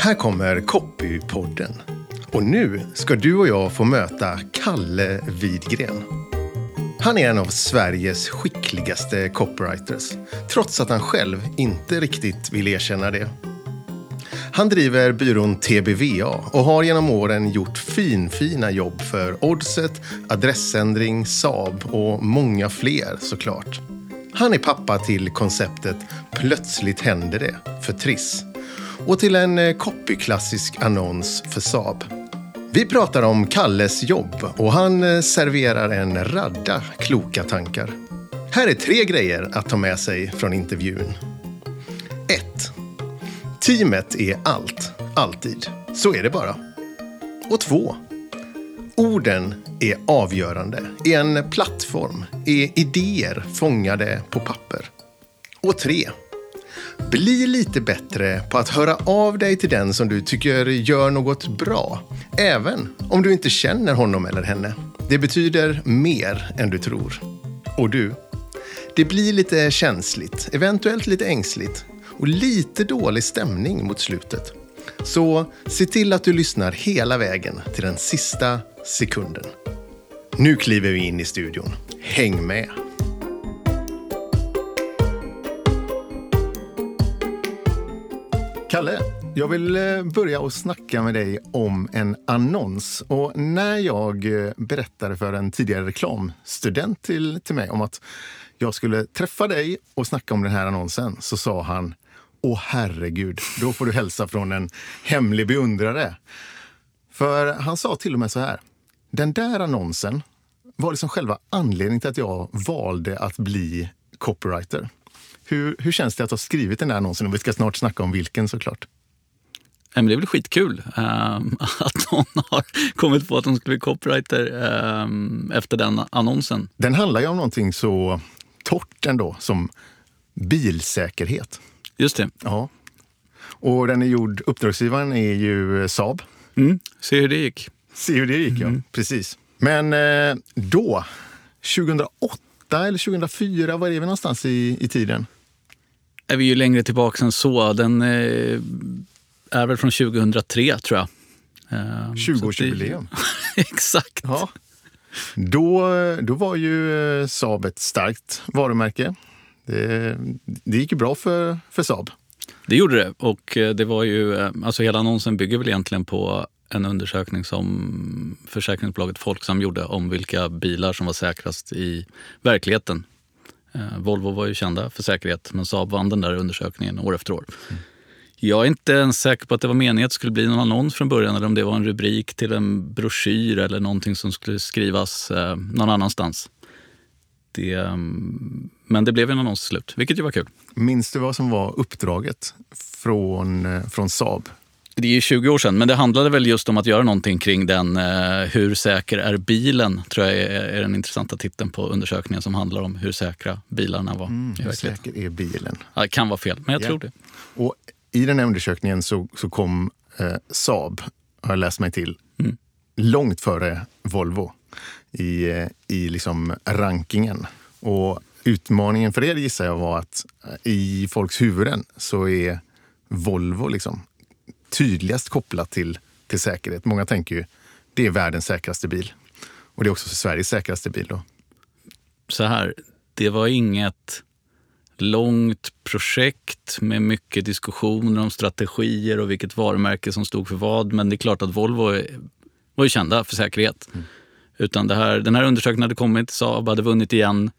Här kommer Copypodden. Och nu ska du och jag få möta Kalle Widgren. Han är en av Sveriges skickligaste copywriters, trots att han själv inte riktigt vill erkänna det. Han driver byrån TBVA och har genom åren gjort finfina jobb för Oddset, Adressändring, Saab och många fler såklart. Han är pappa till konceptet Plötsligt händer det för Triss och till en eh, copyklassisk annons för Saab. Vi pratar om Kalles jobb och han eh, serverar en radda kloka tankar. Här är tre grejer att ta med sig från intervjun. 1. Teamet är allt, alltid. Så är det bara. Och 2. Orden är avgörande, är en plattform, är idéer fångade på papper. Och 3. Bli lite bättre på att höra av dig till den som du tycker gör något bra, även om du inte känner honom eller henne. Det betyder mer än du tror. Och du, det blir lite känsligt, eventuellt lite ängsligt och lite dålig stämning mot slutet. Så se till att du lyssnar hela vägen till den sista sekunden. Nu kliver vi in i studion. Häng med! Kalle, jag vill eh, börja och snacka med dig om en annons. Och när jag eh, berättade för en tidigare reklamstudent till, till mig om att jag skulle träffa dig och snacka om den här annonsen så sa han Åh herregud, då får du hälsa från en hemlig beundrare. För han sa till och med så här. Den där annonsen var liksom själva anledningen till att jag valde att bli copywriter. Hur, hur känns det att ha skrivit den där annonsen? Och vi ska snart snacka om vilken såklart. det är väl skitkul um, att någon har kommit på att de skulle bli copywriter um, efter den annonsen. Den handlar ju om någonting så torrt ändå som bilsäkerhet. Just det. Ja. Och den är gjord, uppdragsgivaren är ju Saab. Mm. Se hur det gick. Se hur det gick, mm. ja. Precis. Men eh, då, 2008 eller 2004, var är vi någonstans i, i tiden? Är vi ju längre tillbaka än så. Den eh, är väl från 2003 tror jag. 20-årsjubileum. Eh, Exakt. Ja. Då, då var ju eh, Saab ett starkt varumärke. Det, det gick ju bra för, för Saab. Det gjorde det. Och det var ju, alltså hela annonsen bygger väl egentligen på en undersökning som försäkringsbolaget Folksam gjorde om vilka bilar som var säkrast i verkligheten. Eh, Volvo var ju kända för säkerhet, men Saab vann den där undersökningen år efter år. Mm. Jag är inte ens säker på att det var meningen att det skulle bli någon annons från början eller om det var en rubrik till en broschyr eller någonting som skulle skrivas eh, någon annanstans. Det, eh, men det blev en annons till slut, vilket ju var kul. Minns du vad som var uppdraget från, eh, från Saab det är 20 år sedan, men det handlade väl just om att göra någonting kring den eh, Hur säker är bilen? tror jag är, är den intressanta titeln på undersökningen som handlar om hur säkra bilarna var. Mm, hur säker är bilen? Ja, det kan vara fel, men jag yeah. tror det. Och I den här undersökningen så, så kom eh, Saab, har jag läst mig till, mm. långt före Volvo i, eh, i liksom rankingen. Och utmaningen för er gissar jag var att eh, i folks huvuden så är Volvo liksom tydligast kopplat till, till säkerhet. Många tänker ju det är världens säkraste bil. Och det är också Sveriges säkraste bil. Då. Så här, det var inget långt projekt med mycket diskussioner om strategier och vilket varumärke som stod för vad. Men det är klart att Volvo var ju kända för säkerhet. Mm. Utan det här, den här undersökningen hade kommit, Saab hade vunnit igen.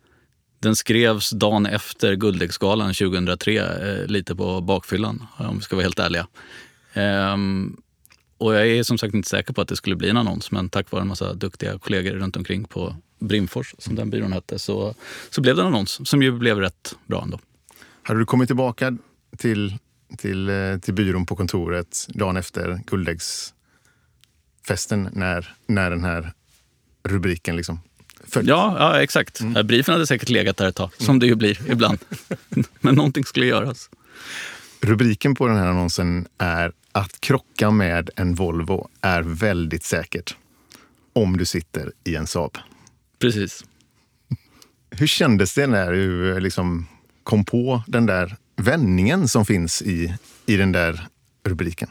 Den skrevs dagen efter Guldäggsgalan 2003, eh, lite på bakfyllan om vi ska vara helt ärliga. Um, och jag är som sagt inte säker på att det skulle bli en annons, men tack vare en massa duktiga kollegor runt omkring på Brimfors, som den byrån hette, så, så blev det en annons som ju blev rätt bra ändå. Hade du kommit tillbaka till, till, eh, till byrån på kontoret dagen efter guldäggsfesten när, när den här rubriken liksom? Ja, ja, exakt. Mm. Briefen hade säkert legat där ett tag, som det ju blir ibland. men någonting skulle göras. Rubriken på den här annonsen är att krocka med en Volvo är väldigt säkert om du sitter i en Saab. Precis. Hur kändes det när du liksom kom på den där vändningen som finns i, i den där rubriken?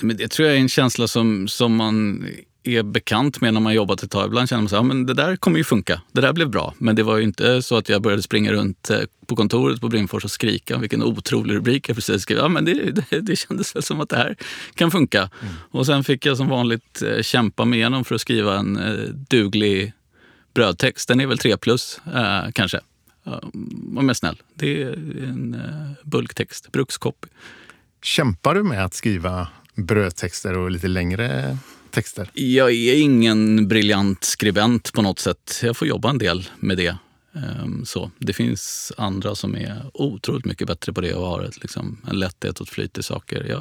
Men det tror jag är en känsla som, som man är bekant med när man jobbat ett tag. Ibland känner man så här, men det där kommer ju funka. Det där blev bra. Men det var ju inte så att jag började springa runt eh, på kontoret på Brimfors och skrika vilken otrolig rubrik jag precis skrev. Ja, men det, det, det kändes väl som att det här kan funka. Mm. Och sen fick jag som vanligt eh, kämpa mig igenom för att skriva en eh, duglig brödtext. Den är väl 3 plus eh, kanske. Om jag är snäll. Det är en bulktext, brukskoppy. Kämpar du med att skriva brödtexter och lite längre texter? Jag är ingen briljant skribent på något sätt. Jag får jobba en del med det. Ehm, så, det finns andra som är otroligt mycket bättre på det och har ett, liksom, en lätthet och flyt i saker. Jag,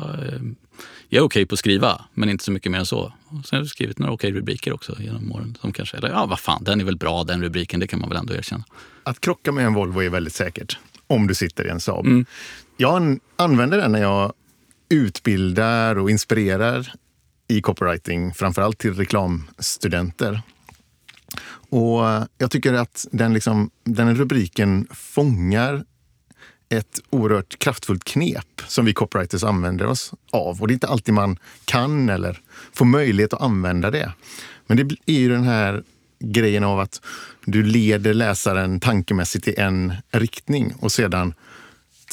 jag är okej okay på att skriva, men inte så mycket mer än så. Och sen har jag skrivit några okej rubriker också genom åren. Som kanske, eller ja, vad fan, den är väl bra den rubriken, det kan man väl ändå erkänna. Att krocka med en Volvo är väldigt säkert, om du sitter i en Saab. Mm. Jag använder den när jag utbildar och inspirerar i copywriting, framförallt till reklamstudenter. Och eh, jag tycker att den, liksom, den rubriken fångar ett oerhört kraftfullt knep som vi copywriters använder oss av. Och det är inte alltid man kan eller får möjlighet att använda det. Men det är ju den här grejen av att du leder läsaren tankemässigt i en riktning och sedan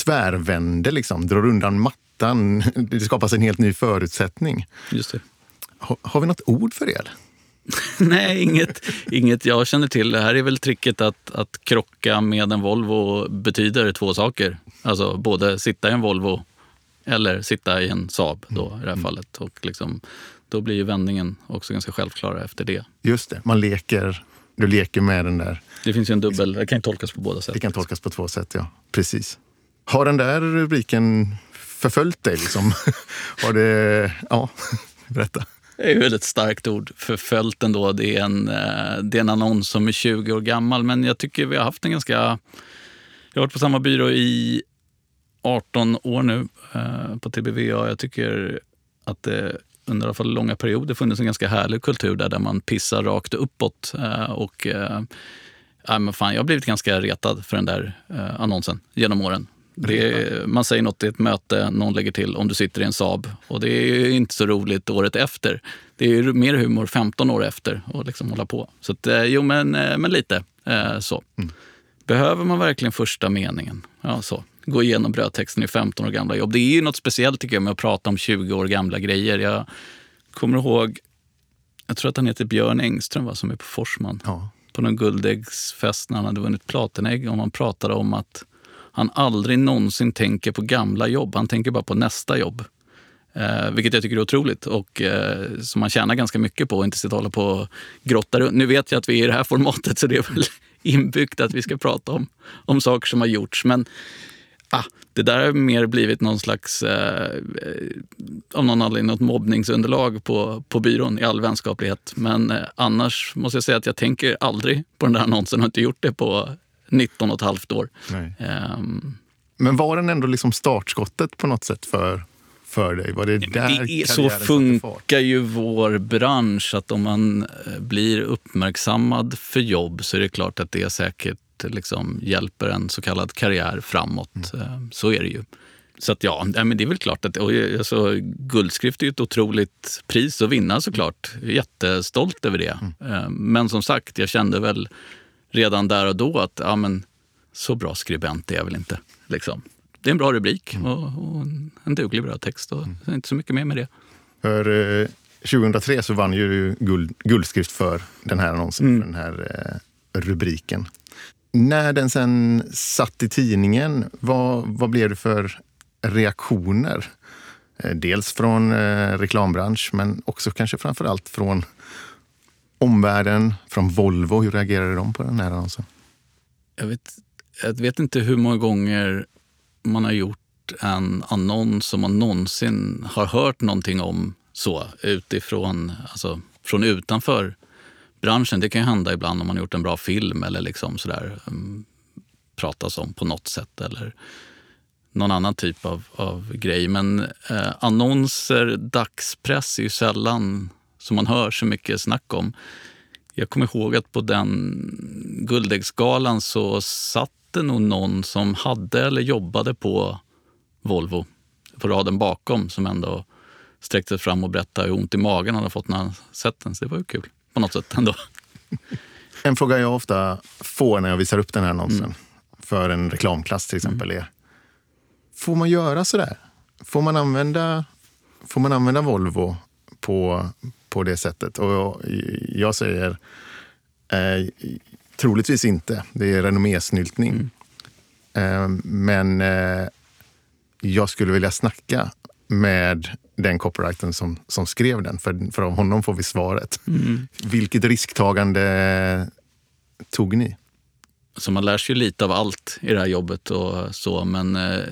tvärvänder, liksom, drar undan mattan. Det skapas en helt ny förutsättning. Just det. Har, har vi något ord för det? Nej, inget, inget jag känner till. Det här är väl tricket att, att krocka med en Volvo betyder två saker. Alltså både sitta i en Volvo eller sitta i en Saab då, i det här mm. fallet. Och liksom, då blir ju vändningen också ganska självklar efter det. Just det, man leker, du leker med den där. Det finns ju en dubbel, det kan tolkas på båda sätt. Det kan tolkas på två sätt, ja. Precis. Har den där rubriken förföljt dig? Liksom? Har det... Ja, berätta. Det är väl ett starkt ord, förföljt ändå. Det är, en, eh, det är en annons som är 20 år gammal, men jag tycker vi har haft en ganska... Jag har varit på samma byrå i 18 år nu eh, på TBVA. Jag tycker att det under i alla fall långa perioder funnits en ganska härlig kultur där, där man pissar rakt uppåt. Eh, och, äh, men fan, jag har blivit ganska retad för den där annonsen genom åren. Är, man säger något i ett möte, någon lägger till om du sitter i en Saab. Och det är inte så roligt året efter. Det är mer humor 15 år efter och liksom hålla på. Så att, eh, jo, men, eh, men lite eh, så. Mm. Behöver man verkligen första meningen? Ja, så. Gå igenom brödtexten i 15 år gamla jobb. Det är ju något speciellt tycker jag med att prata om 20 år gamla grejer. Jag kommer ihåg, jag tror att han heter Björn Engström va, som är på Forsman. Ja. På någon guldäggsfest när han hade vunnit platinägg. Och man pratade om att han aldrig någonsin tänker på gamla jobb. Han tänker bara på nästa jobb. Eh, vilket jag tycker är otroligt och eh, som man tjänar ganska mycket på och inte sitta och hålla på och grotta runt. Nu vet jag att vi är i det här formatet så det är väl inbyggt att vi ska prata om, om saker som har gjorts. Men ah, det där har mer blivit någon slags, eh, av någon anledning, något mobbningsunderlag på, på byrån i all vänskaplighet. Men eh, annars måste jag säga att jag tänker aldrig på den där annonsen och har inte gjort det på 19 och ett halvt år. Um, Men var den ändå liksom startskottet på något sätt för, för dig? Var det där det är, så funkar ju vår bransch. att Om man eh, blir uppmärksammad för jobb så är det klart att det säkert liksom hjälper en så kallad karriär framåt. Mm. Ehm, så är det ju. Så att ja, men det är väl klart att och, alltså, guldskrift är ett otroligt pris att vinna såklart. Jättestolt över det. Mm. Ehm, men som sagt, jag kände väl redan där och då att ja, men, så bra skribent är jag väl inte. Liksom. Det är en bra rubrik mm. och, och, en duglig bra text. Och, mm. Inte så mycket mer med det. För, eh, 2003 så vann ju guld, guldskrift för den här annonsen, mm. för den här eh, rubriken. När den sen satt i tidningen, vad, vad blev det för reaktioner? Eh, dels från eh, reklambransch, men också kanske framför allt från omvärlden, från Volvo? Hur reagerade de på den här annonsen? Jag vet, jag vet inte hur många gånger man har gjort en annons som man någonsin har hört någonting om så utifrån, alltså från utanför branschen. Det kan ju hända ibland om man har gjort en bra film eller liksom sådär um, pratas om på något sätt eller någon annan typ av, av grej. Men eh, annonser, dagspress är ju sällan som man hör så mycket snack om. Jag kommer ihåg att på den Guldäggsgalan så satt det nog någon som hade eller jobbade på Volvo på raden bakom som ändå sträckte sig fram och berättade hur ont i magen han hade fått när han sett den. Så det var ju kul på något sätt ändå. En fråga jag ofta får när jag visar upp den här annonsen mm. för en reklamklass till exempel mm. är Får man göra sådär? Får man använda, får man använda Volvo på, på det sättet? Och jag säger eh, troligtvis inte. Det är renommésnyltning. Mm. Eh, men eh, jag skulle vilja snacka med den copywritern som, som skrev den. För, för av honom får vi svaret. Mm. Vilket risktagande tog ni? Så man lär sig ju lite av allt i det här jobbet och så, men eh,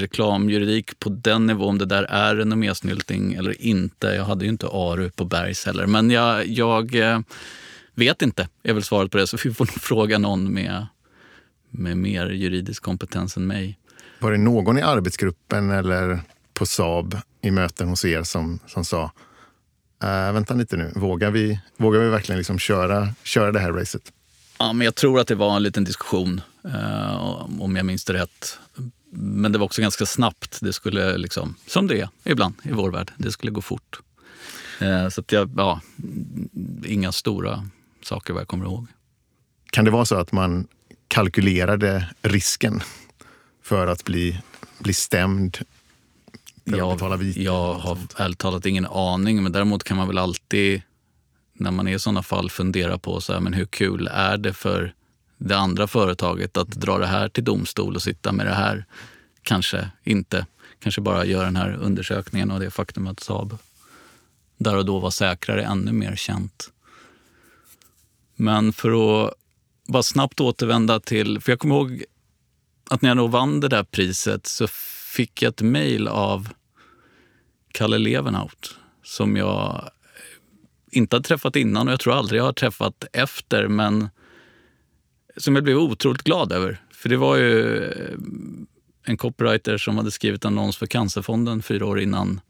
reklamjuridik på den nivån, om det där är renommésnyltning eller inte. Jag hade ju inte ARU på Bergs heller, men jag, jag eh, vet inte, är väl svaret på det. Så vi får nog fråga någon med, med mer juridisk kompetens än mig. Var det någon i arbetsgruppen eller på Saab i möten hos er som, som sa äh, vänta lite nu, vågar vi, vågar vi verkligen liksom köra, köra det här racet? Ja, men jag tror att det var en liten diskussion, eh, om jag minns det rätt. Men det var också ganska snabbt. Det skulle, liksom, som det är ibland i vår värld, det skulle gå fort. Eh, så att jag, ja, inga stora saker vad jag kommer ihåg. Kan det vara så att man kalkylerade risken för att bli, bli stämd jag, jag har ärligt talat ingen aning, men däremot kan man väl alltid när man i sådana fall fundera på så här, men hur kul är det för det andra företaget att dra det här till domstol och sitta med det här? Kanske inte. Kanske bara göra den här undersökningen och det faktum att Saab där och då var säkrare ännu mer känt. Men för att bara snabbt återvända till, för jag kommer ihåg att när jag då vann det där priset så fick jag ett mejl av Kalle Levenhaut som jag inte har träffat innan och jag tror aldrig jag har träffat efter men som jag blev otroligt glad över. För det var ju eh, en copywriter som hade skrivit annons för Cancerfonden fyra år innan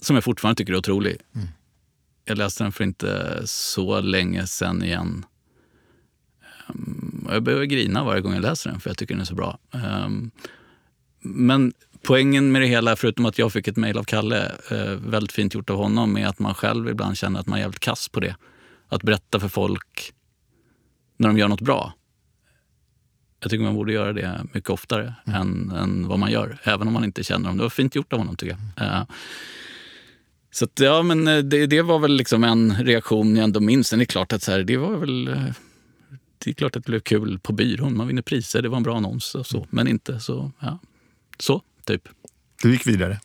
som jag fortfarande tycker är otrolig. Mm. Jag läste den för inte så länge sen igen. Ehm, jag behöver grina varje gång jag läser den för jag tycker den är så bra. Ehm, men poängen med det hela, förutom att jag fick ett mejl av Kalle, eh, väldigt fint gjort av honom, är att man själv ibland känner att man är jävligt kass på det. Att berätta för folk när de gör något bra. Jag tycker man borde göra det mycket oftare mm. än, än, vad man gör. Även om man inte känner dem. Det var fint gjort av honom tycker jag. Uh, så att, ja, men eh, det, det, var väl liksom en reaktion jag ändå minns. Sen är det klart att så här, det var väl... Eh, det är klart att det blev kul på byrån. Man vinner priser, det var en bra annons och så. Mm. Men inte så, ja. Så typ. Du gick vidare?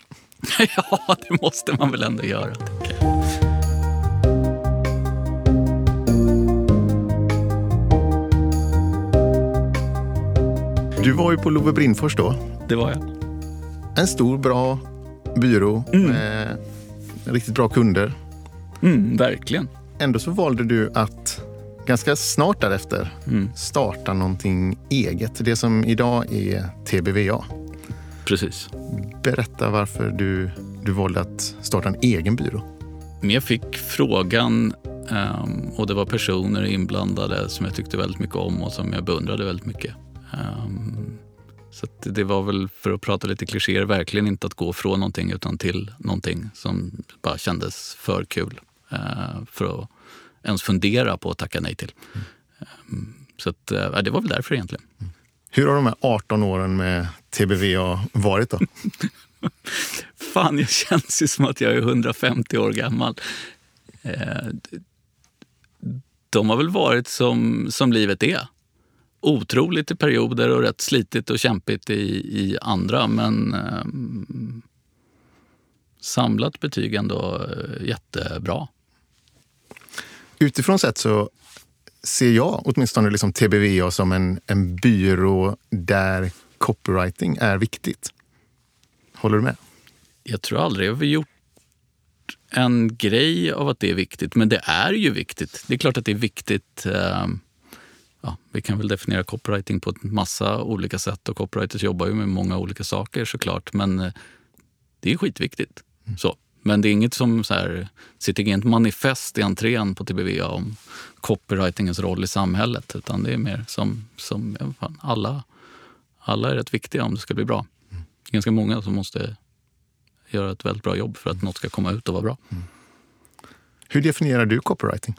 ja, det måste man väl ändå göra. Du var ju på Love Brindfors då. Det var jag. En stor, bra byrå mm. med riktigt bra kunder. Mm, verkligen. Ändå så valde du att ganska snart därefter mm. starta någonting eget. Det som idag är TBVA. Precis. Berätta varför du, du valde att starta en egen byrå. Jag fick frågan um, och det var personer inblandade som jag tyckte väldigt mycket om och som jag beundrade väldigt mycket. Um, så det var väl, för att prata lite klichéer, verkligen inte att gå från någonting utan till någonting som bara kändes för kul uh, för att ens fundera på att tacka nej till. Mm. Um, så att, uh, det var väl därför egentligen. Mm. Hur har de här 18 åren med TBVA varit då? Fan, jag känns ju som att jag är 150 år gammal. Eh, de har väl varit som, som livet är. Otroligt i perioder och rätt slitigt och kämpigt i, i andra. Men eh, samlat betyg ändå eh, jättebra. Utifrån sett så ser jag åtminstone liksom TBVA som en, en byrå där copywriting är viktigt. Håller du med? Jag tror aldrig har gjort en grej av att det är viktigt, men det är ju viktigt. Det är klart att det är viktigt. Ehm, ja, vi kan väl definiera copywriting på en massa olika sätt och copywriters jobbar ju med många olika saker såklart, men eh, det är skitviktigt. Mm. Så. Men det är inget som så här, sitter inget manifest i entrén på TBVA om copywritingens roll i samhället. Utan det är mer som, som fan, alla, alla är rätt viktiga om det ska bli bra. Mm. Ganska många som måste göra ett väldigt bra jobb för att något ska komma ut och vara bra. Hur definierar du copywriting?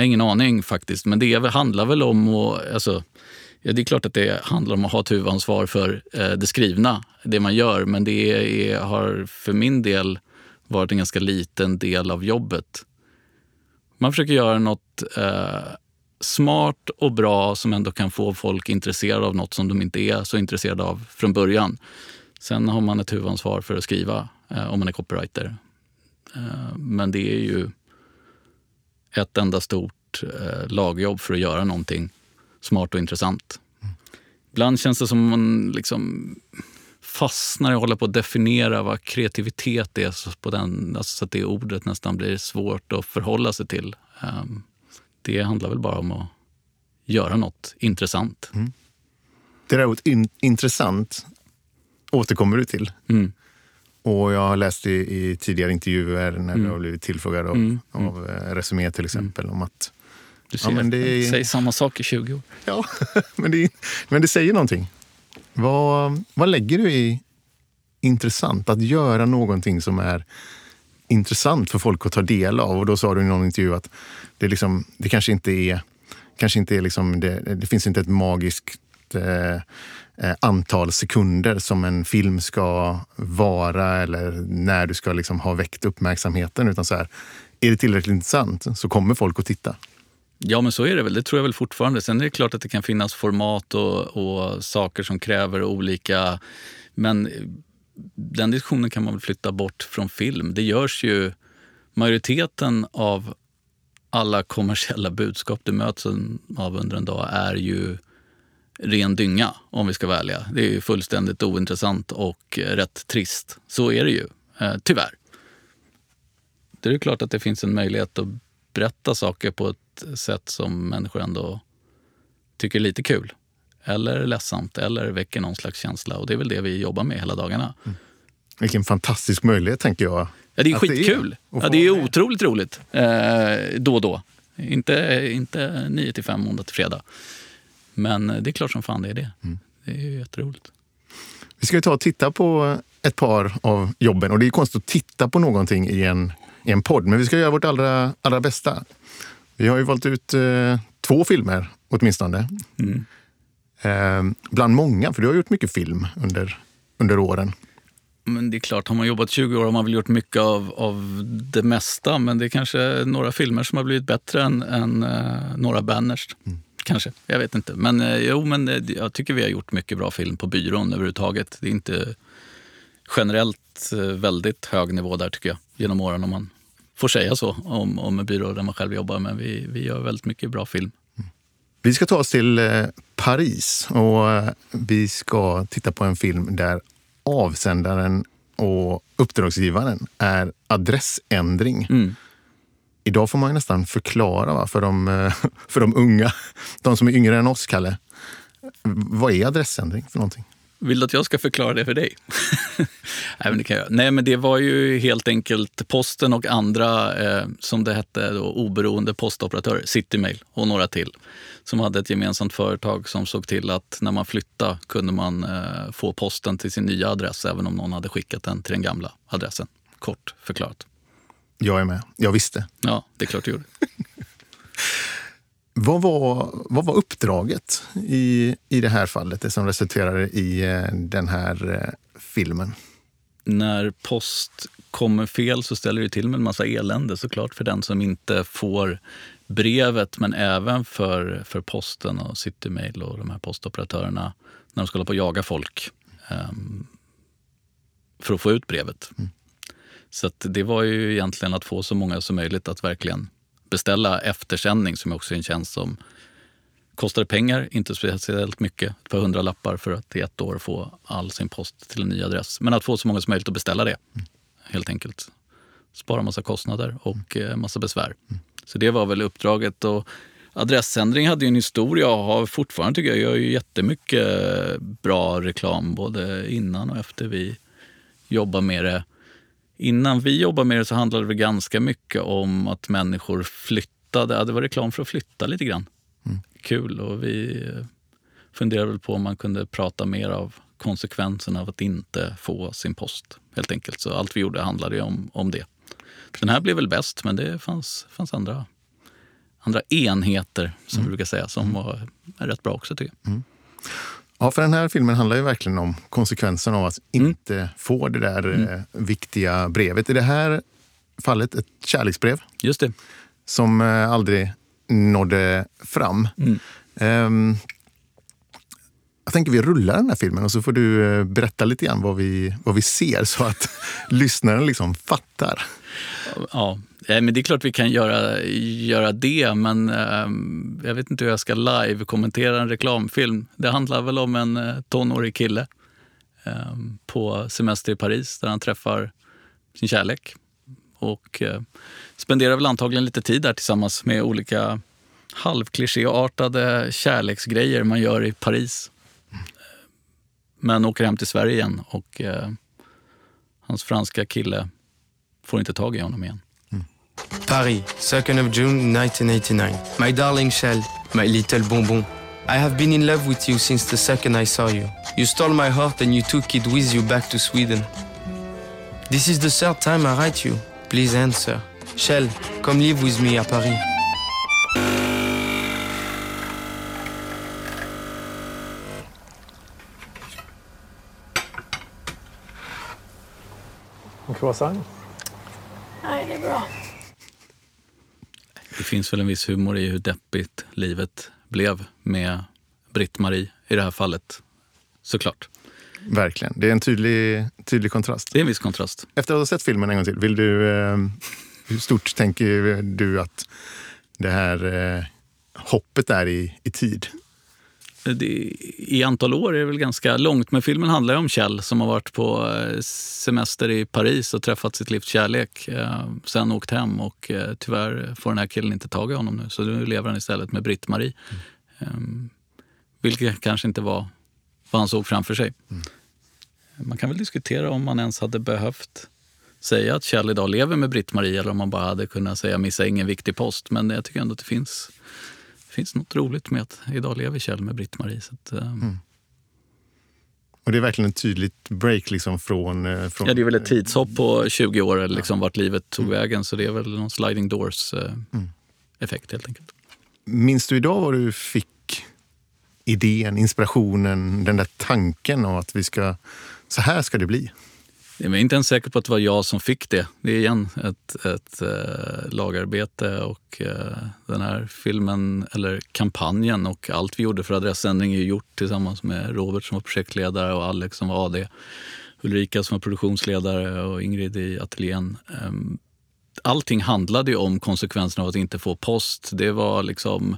Ingen aning faktiskt, men det handlar väl om att... Alltså, ja, det är klart att det handlar om att ha ett huvudansvar för eh, det skrivna, det man gör. Men det är, har för min del varit en ganska liten del av jobbet. Man försöker göra något eh, smart och bra som ändå kan få folk intresserade av något som de inte är så intresserade av från början. Sen har man ett huvudansvar för att skriva eh, om man är copywriter. Eh, men det är ju ett enda stort eh, lagjobb för att göra någonting smart och intressant. Mm. Ibland känns det som man liksom fastnar att hålla på att definiera vad kreativitet är på den, alltså så att det ordet nästan blir svårt att förhålla sig till. Um, det handlar väl bara om att göra något intressant. Mm. Det där ordet in, intressant återkommer du till. Mm. Och jag har läst i, i tidigare intervjuer när mm. du har blivit tillfrågad av, mm. av eh, Resumé till exempel om att du ser, ja, men det är... säger samma sak i 20 år. Ja, men det, men det säger någonting. Vad, vad lägger du i intressant? Att göra någonting som är intressant för folk att ta del av. Och då sa du i någon intervju att det, liksom, det kanske inte är, kanske inte är liksom, det, det finns inte ett magiskt eh, eh, antal sekunder som en film ska vara eller när du ska liksom ha väckt uppmärksamheten. Utan så här, är det tillräckligt intressant så kommer folk att titta. Ja, men så är det väl. Det tror jag väl fortfarande. Sen är det klart att det kan finnas format och, och saker som kräver olika... Men den diskussionen kan man väl flytta bort från film. Det görs ju... Majoriteten av alla kommersiella budskap du möts av under en dag är ju ren dynga, om vi ska vara ärliga. Det är ju fullständigt ointressant och rätt trist. Så är det ju, eh, tyvärr. Det är klart att det finns en möjlighet att berätta saker på ett sätt som människor ändå tycker är lite kul. Eller ledsamt, eller väcker någon slags känsla. Och det är väl det vi jobbar med hela dagarna. Mm. Vilken fantastisk möjlighet, tänker jag. Ja, det är skitkul. Det är, ja, det är otroligt roligt. Eh, då och då. Inte, inte 9 till 5, måndag till fredag. Men det är klart som fan det är det. Mm. Det är ju jätteroligt. Vi ska ta och titta på ett par av jobben. Och det är konstigt att titta på någonting i en, i en podd, men vi ska göra vårt allra, allra bästa. Vi har ju valt ut eh, två filmer åtminstone. Mm. Eh, bland många, för du har gjort mycket film under, under åren. Men det är klart, har man jobbat 20 år har man väl gjort mycket av, av det mesta. Men det är kanske några filmer som har blivit bättre än, än uh, några banners. Mm. Kanske, jag vet inte. Men uh, jo, men uh, jag tycker vi har gjort mycket bra film på byrån överhuvudtaget. Det är inte generellt väldigt hög nivå där tycker jag, genom åren om man får säga så om, om en byrå där man själv jobbar. Men vi, vi gör väldigt mycket bra film. Mm. Vi ska ta oss till Paris och vi ska titta på en film där avsändaren och uppdragsgivaren är adressändring. Mm. Idag får man nästan förklara va, för, de, för de unga, de som är yngre än oss, Kalle. Vad är adressändring för någonting? Vill du att jag ska förklara det för dig? Nej, men det kan jag. Nej, men det var ju helt enkelt Posten och andra, eh, som det hette, då, oberoende postoperatörer, Citymail och några till, som hade ett gemensamt företag som såg till att när man flyttade kunde man eh, få posten till sin nya adress även om någon hade skickat den till den gamla adressen. Kort förklarat. Jag är med. Jag visste. Ja, det är klart du gjorde. Vad var, vad var uppdraget i, i det här fallet, det som resulterade i eh, den här eh, filmen? När post kommer fel så ställer det till med en massa elände såklart för den som inte får brevet men även för, för posten och Citymail och de här postoperatörerna när de ska hålla på och jaga folk um, för att få ut brevet. Mm. Så det var ju egentligen att få så många som möjligt att verkligen beställa eftersändning som också är en tjänst som kostar pengar, inte speciellt mycket, ett par hundra lappar för att i ett år få all sin post till en ny adress. Men att få så många som möjligt att beställa det, mm. helt enkelt. Spara massa kostnader och mm. massa besvär. Mm. Så det var väl uppdraget. Och adressändring hade ju en historia och har fortfarande, tycker jag, gör ju jättemycket eh, bra reklam både innan och efter vi jobbar med det. Innan vi jobbade med det så handlade det ganska mycket om att människor flyttade. Det var reklam för att flytta lite grann. Mm. Kul. Och vi funderade väl på om man kunde prata mer av konsekvenserna av att inte få sin post. helt enkelt. Så allt vi gjorde handlade om, om det. Den här blev väl bäst, men det fanns, fanns andra, andra enheter som mm. vi brukar säga som var rätt bra också tycker jag. Mm. Ja, för den här filmen handlar ju verkligen om konsekvenserna av att mm. inte få det där mm. eh, viktiga brevet. I det här fallet ett kärleksbrev. Just det. Som eh, aldrig nådde fram. Mm. Um, jag tänker vi rullar den här filmen och så får du eh, berätta lite grann vad vi, vad vi ser så att lyssnaren liksom fattar. Ja, eh, men det är klart vi kan göra, göra det, men ehm, jag vet inte hur jag ska live kommentera en reklamfilm. Det handlar väl om en eh, tonårig kille ehm, på semester i Paris där han träffar sin kärlek och eh, spenderar väl antagligen lite tid där tillsammans med olika halvklichéartade kärleksgrejer man gör i Paris. Men åker hem till Sverige igen och eh, hans franska kille får inte tag i honom igen. Mm. Paris, 2nd of June 1989. My darling Shell, my little bonbon. I have been in love with you since the second I saw you. You stole my heart and you took it with you back to Sweden. This is the third time I write you. Please answer. Shell, come live with me à Paris. En croissant? Nej, det är bra. Det finns väl en viss humor i hur deppigt livet blev med Britt-Marie i det här fallet. Såklart. Verkligen. Det är en tydlig, tydlig kontrast. Det är en viss kontrast. Efter att ha sett filmen en gång till, vill du, eh, hur stort tänker du att det här eh, hoppet är i, i tid? Det, i antal år är det väl ganska långt, men filmen handlar om Kjell som har varit på eh, semester i Paris och träffat sitt livs kärlek. Eh, sen åkt hem och eh, tyvärr får den här killen inte tag i honom nu. Så nu lever han istället med Britt-Marie. Mm. Vilket kanske inte var vad han såg framför sig. Mm. Man kan väl diskutera om man ens hade behövt säga att Kjell idag lever med Britt-Marie eller om man bara hade kunnat säga missa ingen viktig post. Men jag tycker ändå att det finns finns något roligt med att idag lever Kjell med Britt-Marie. Um... mm. Och det är verkligen ett tydligt break liksom från, eh, från... Ja, det är väl ett tidshopp på 20 år, liksom ja. vart livet tog mm. vägen. Så det är väl någon sliding doors-effekt uh, helt enkelt. Minns du idag vad du fick idén, inspirationen, den där tanken om att vi ska, så här ska det bli? Jag är inte ens säker på att det var jag som fick det. Det är igen ett, ett äh, lagarbete och äh, den här filmen, eller kampanjen och allt vi gjorde för adressändring är gjort tillsammans med Robert som var projektledare och Alex som var AD. Ulrika som var produktionsledare och Ingrid i ateljén. Ähm, allting handlade ju om konsekvenserna av att inte få post. Det var liksom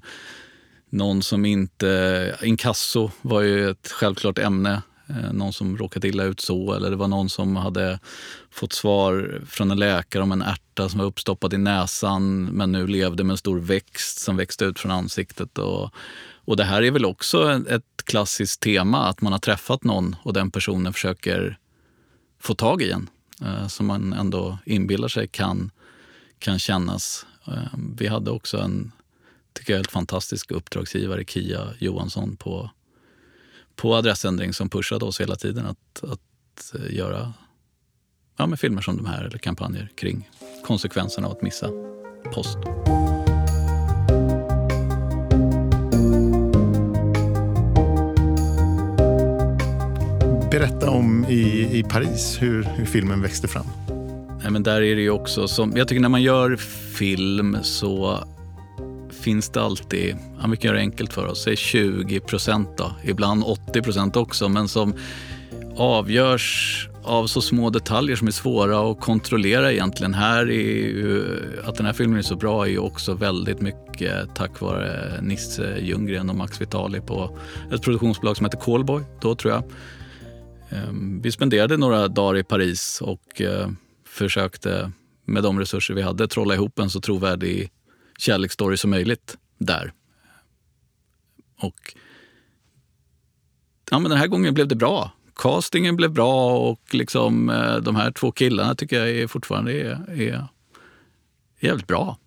någon som inte... Inkasso var ju ett självklart ämne Eh, någon som råkat illa ut så eller det var någon som hade fått svar från en läkare om en ärta som var uppstoppad i näsan men nu levde med en stor växt som växte ut från ansiktet. Och, och det här är väl också ett klassiskt tema, att man har träffat någon och den personen försöker få tag i en. Eh, som man ändå inbillar sig kan, kan kännas. Eh, vi hade också en tycker jag, helt fantastisk uppdragsgivare, Kia Johansson, på på adressändring som pushade oss hela tiden att, att eh, göra ja, med filmer som de här eller kampanjer kring konsekvenserna av att missa post. Berätta om i, i Paris hur, hur filmen växte fram. Nej, men där är det ju också som, jag tycker när man gör film så finns det alltid, ja, vi kan göra det enkelt för oss, säg 20 procent då, ibland 80 procent också, men som avgörs av så små detaljer som är svåra att kontrollera egentligen. Här är ju, att den här filmen är så bra är ju också väldigt mycket tack vare Nisse Ljunggren och Max Vitali på ett produktionsbolag som heter Callboy, då tror jag. Ehm, vi spenderade några dagar i Paris och eh, försökte med de resurser vi hade trolla ihop en så trovärdig kärleksstory som möjligt där. Och ja, men den här gången blev det bra. Castingen blev bra och liksom, eh, de här två killarna tycker jag är fortfarande är, är jävligt bra.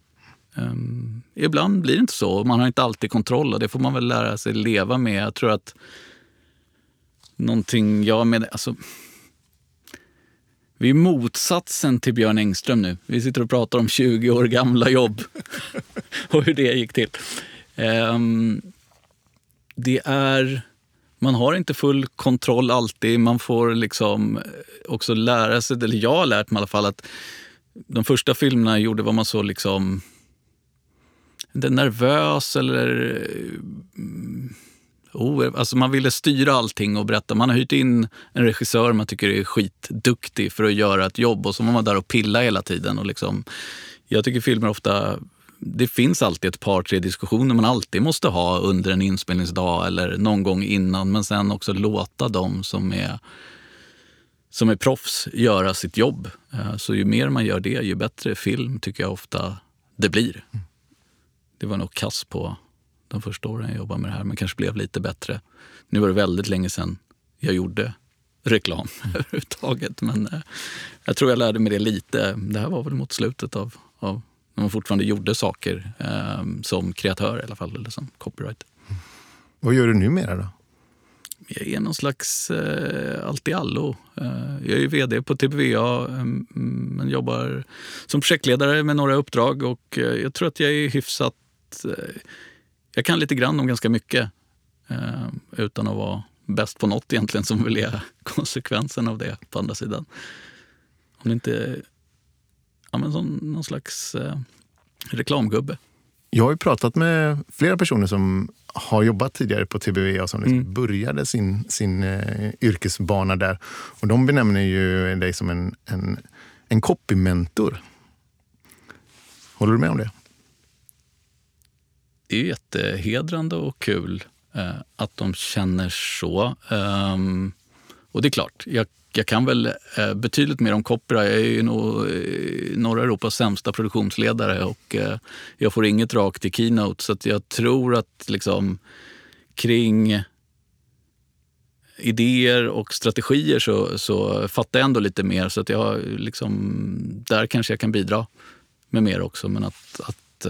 Um, ibland blir det inte så. Man har inte alltid kontroll och det får man väl lära sig leva med. Jag tror att någonting jag med... Alltså, vi är motsatsen till Björn Engström nu. Vi sitter och pratar om 20 år gamla jobb och hur det gick till. Um, det är... Man har inte full kontroll alltid. Man får liksom eh, också lära sig, eller jag har lärt mig i alla fall att de första filmerna jag gjorde var man så liksom inte nervös eller oh, alltså man ville styra allting och berätta. Man har hyrt in en regissör man tycker är skitduktig för att göra ett jobb och så var man där och pilla hela tiden. Och liksom, jag tycker filmer ofta det finns alltid ett par, tre diskussioner man alltid måste ha under en inspelningsdag eller någon gång innan. Men sen också låta dem som är, som är proffs göra sitt jobb. Eh, så ju mer man gör det, ju bättre film tycker jag ofta det blir. Det var nog kass på de första åren jag jobbade med det här, men kanske blev lite bättre. Nu var det väldigt länge sedan jag gjorde reklam överhuvudtaget. Men eh, jag tror jag lärde mig det lite. Det här var väl mot slutet av, av när man fortfarande gjorde saker eh, som kreatör i alla fall, eller som copywriter. Mm. Vad gör du numera då? Jag är någon slags eh, allt i allo. Eh, jag är vd på TBVA eh, men jobbar som projektledare med några uppdrag och eh, jag tror att jag är hyfsat eh, jag kan lite grann om ganska mycket eh, utan att vara bäst på något egentligen som vill är konsekvensen av det på andra sidan. Om det inte ja, men som någon slags eh, reklamgubbe. Jag har ju pratat med flera personer som har jobbat tidigare på TBV och som liksom mm. började sin, sin eh, yrkesbana där. Och de benämner ju dig som en, en, en copymentor. Håller du med om det? det är jättehedrande och kul eh, att de känner så. Um, och det är klart, jag, jag kan väl eh, betydligt mer om Copra. Jag är ju nog eh, norra Europas sämsta produktionsledare och eh, jag får inget rakt i keynote. Så jag tror att liksom kring idéer och strategier så, så fattar jag ändå lite mer. Så att jag liksom, där kanske jag kan bidra med mer också. Men att, att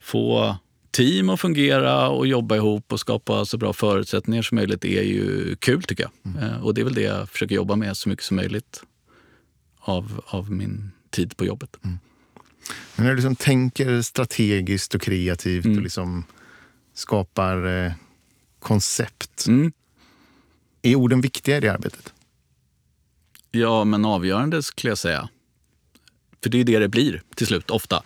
få team att fungera och jobba ihop och skapa så bra förutsättningar som möjligt är ju kul tycker jag. Mm. Eh, och det är väl det jag försöker jobba med så mycket som möjligt av, av min tid på jobbet. Mm. Men när du liksom tänker strategiskt och kreativt mm. och liksom skapar eh, koncept. Mm. Är orden viktiga i det arbetet? Ja, men avgörande skulle jag säga. För det är det det blir till slut, ofta.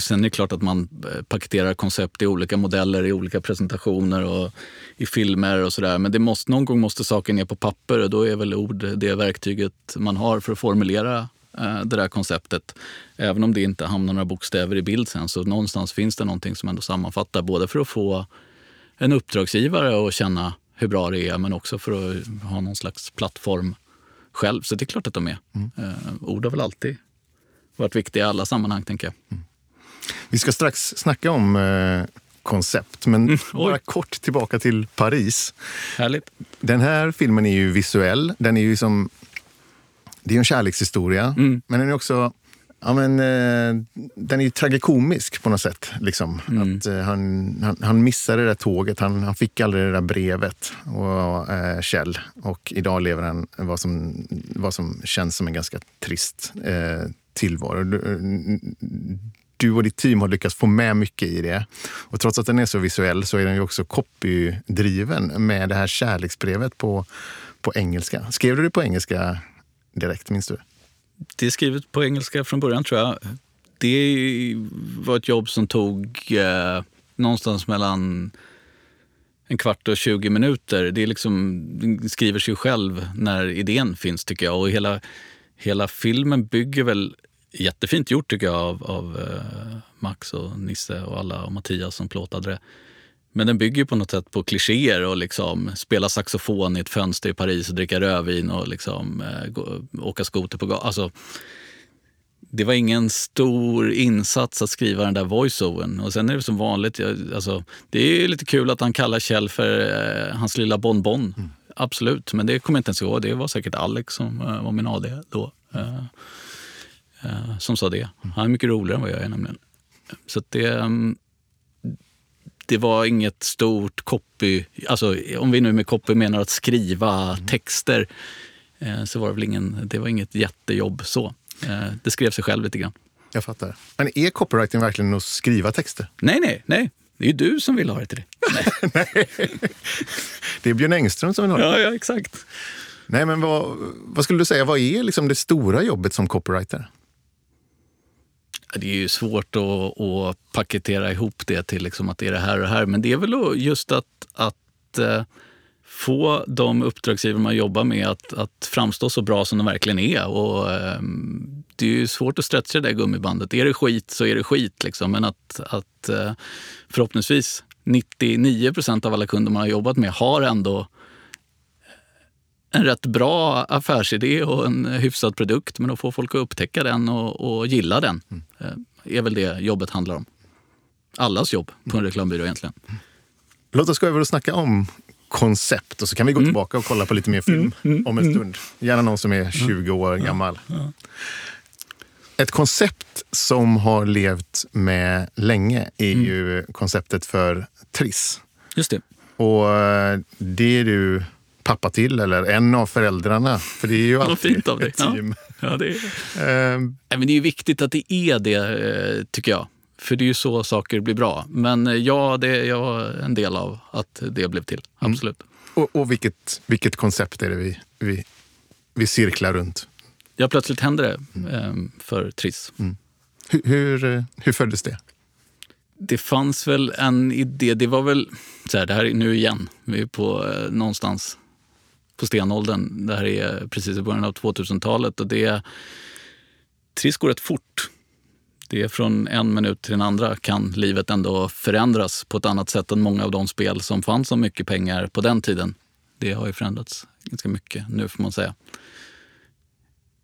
Sen är det klart att man eh, paketerar koncept i olika modeller, i olika presentationer och i filmer och sådär. Men det måste, någon gång måste saken ner på papper och då är väl ord det verktyget man har för att formulera eh, det där konceptet. Även om det inte hamnar några bokstäver i bild sen så någonstans finns det någonting som ändå sammanfattar både för att få en uppdragsgivare att känna hur bra det är men också för att ha någon slags plattform själv. Så det är klart att de är. Mm. Eh, ord har väl alltid varit viktiga i alla sammanhang, tänker jag. Mm. Vi ska strax snacka om eh, koncept, men mm, bara kort tillbaka till Paris. Härligt. Den här filmen är ju visuell. Den är ju som... Det är en kärlekshistoria, mm. men den är också Ja, men, eh, den är ju tragikomisk på något sätt. Liksom. Mm. Att, eh, han, han, han missade det där tåget, han, han fick aldrig det där brevet. Och, eh, Kjell. Och idag lever han vad som, vad som känns som en ganska trist eh, tillvaro. Eh, du och ditt team har lyckats få med mycket i det. Och trots att den är så visuell så är den ju också copydriven med det här kärleksbrevet på, på engelska. Skrev du det på engelska direkt, minns du? Det är skrivet på engelska från början tror jag. Det var ett jobb som tog eh, någonstans mellan en kvart och 20 minuter. Det, är liksom, det skriver sig själv när idén finns tycker jag. Och hela, hela filmen bygger väl jättefint gjort tycker jag av, av uh, Max och Nisse och alla och Mattias som plåtade det. Men den bygger på något sätt på klichéer och liksom spela saxofon i ett fönster i Paris och dricka rödvin och liksom, uh, gå, åka skoter på gatan. Alltså, det var ingen stor insats att skriva den där voiceovern. Och sen är det som vanligt, jag, alltså, det är lite kul att han kallar Kjell för uh, hans lilla bonbon. Mm. Absolut, men det kommer jag inte ens ihåg. Det var säkert Alex som var min AD då eh, som sa det. Han är mycket roligare än vad jag är nämligen. Så det, um, det var inget stort copy, alltså om vi nu med copy menar att skriva texter, eh, så var det väl ingen, det var inget jättejobb så. Eh, det skrev sig själv lite grann. Jag fattar. Men är copywriting verkligen att skriva texter? Nej, nej, nej. Det är ju du som vill ha det till det. Det är Björn Engström som vill ha det. Ja, ja exakt. Nej, men vad, vad skulle du säga, vad är liksom det stora jobbet som copywriter? Det är ju svårt att, att paketera ihop det till liksom att det är det här och det här. Men det är väl just att, att eh, få de uppdragsgivare man jobbar med att, att framstå så bra som de verkligen är. Och, ehm, det är ju svårt att stretcha det där gummibandet. Är det skit så är det skit. Liksom. Men att, att eh, förhoppningsvis 99 procent av alla kunder man har jobbat med har ändå en rätt bra affärsidé och en hyfsad produkt. Men att få folk att upptäcka den och, och gilla den mm. är väl det jobbet handlar om. Allas jobb på en reklambyrå egentligen. Låt oss gå över och snacka om koncept och så kan vi gå Mm. tillbaka och kolla på lite mer film om en stund. Gärna någon som är 20 år gammal. Ett koncept som har levt med länge är Mm. ju konceptet för Triss. Just det. Och eh, det är du pappa till, eller en av föräldrarna. För det är ju alltid fint av dig. ett Ja. team. Ja, det är... Ehm, Nej, men det är viktigt att det är det, eh, tycker jag. För det är ju så saker blir bra. Men eh, ja, det är jag en del av att det blev till. Absolut. och och vilket, vilket koncept är det vi, vi, vi cirklar runt? Ja, plötsligt hände det eh, för Triss. Hur, hur, eh, hur föddes det? Det fanns väl en idé. Det var väl så här, det här är nu igen. Vi är på eh, någonstans på stenåldern. Det här är precis i början av 2000-talet och det Triss går rätt fort. Det är från en minut till den andra kan livet ändå förändras på ett annat sätt än många av de spel som fanns om mycket pengar på den tiden. Det har ju förändrats ganska mycket nu får man säga.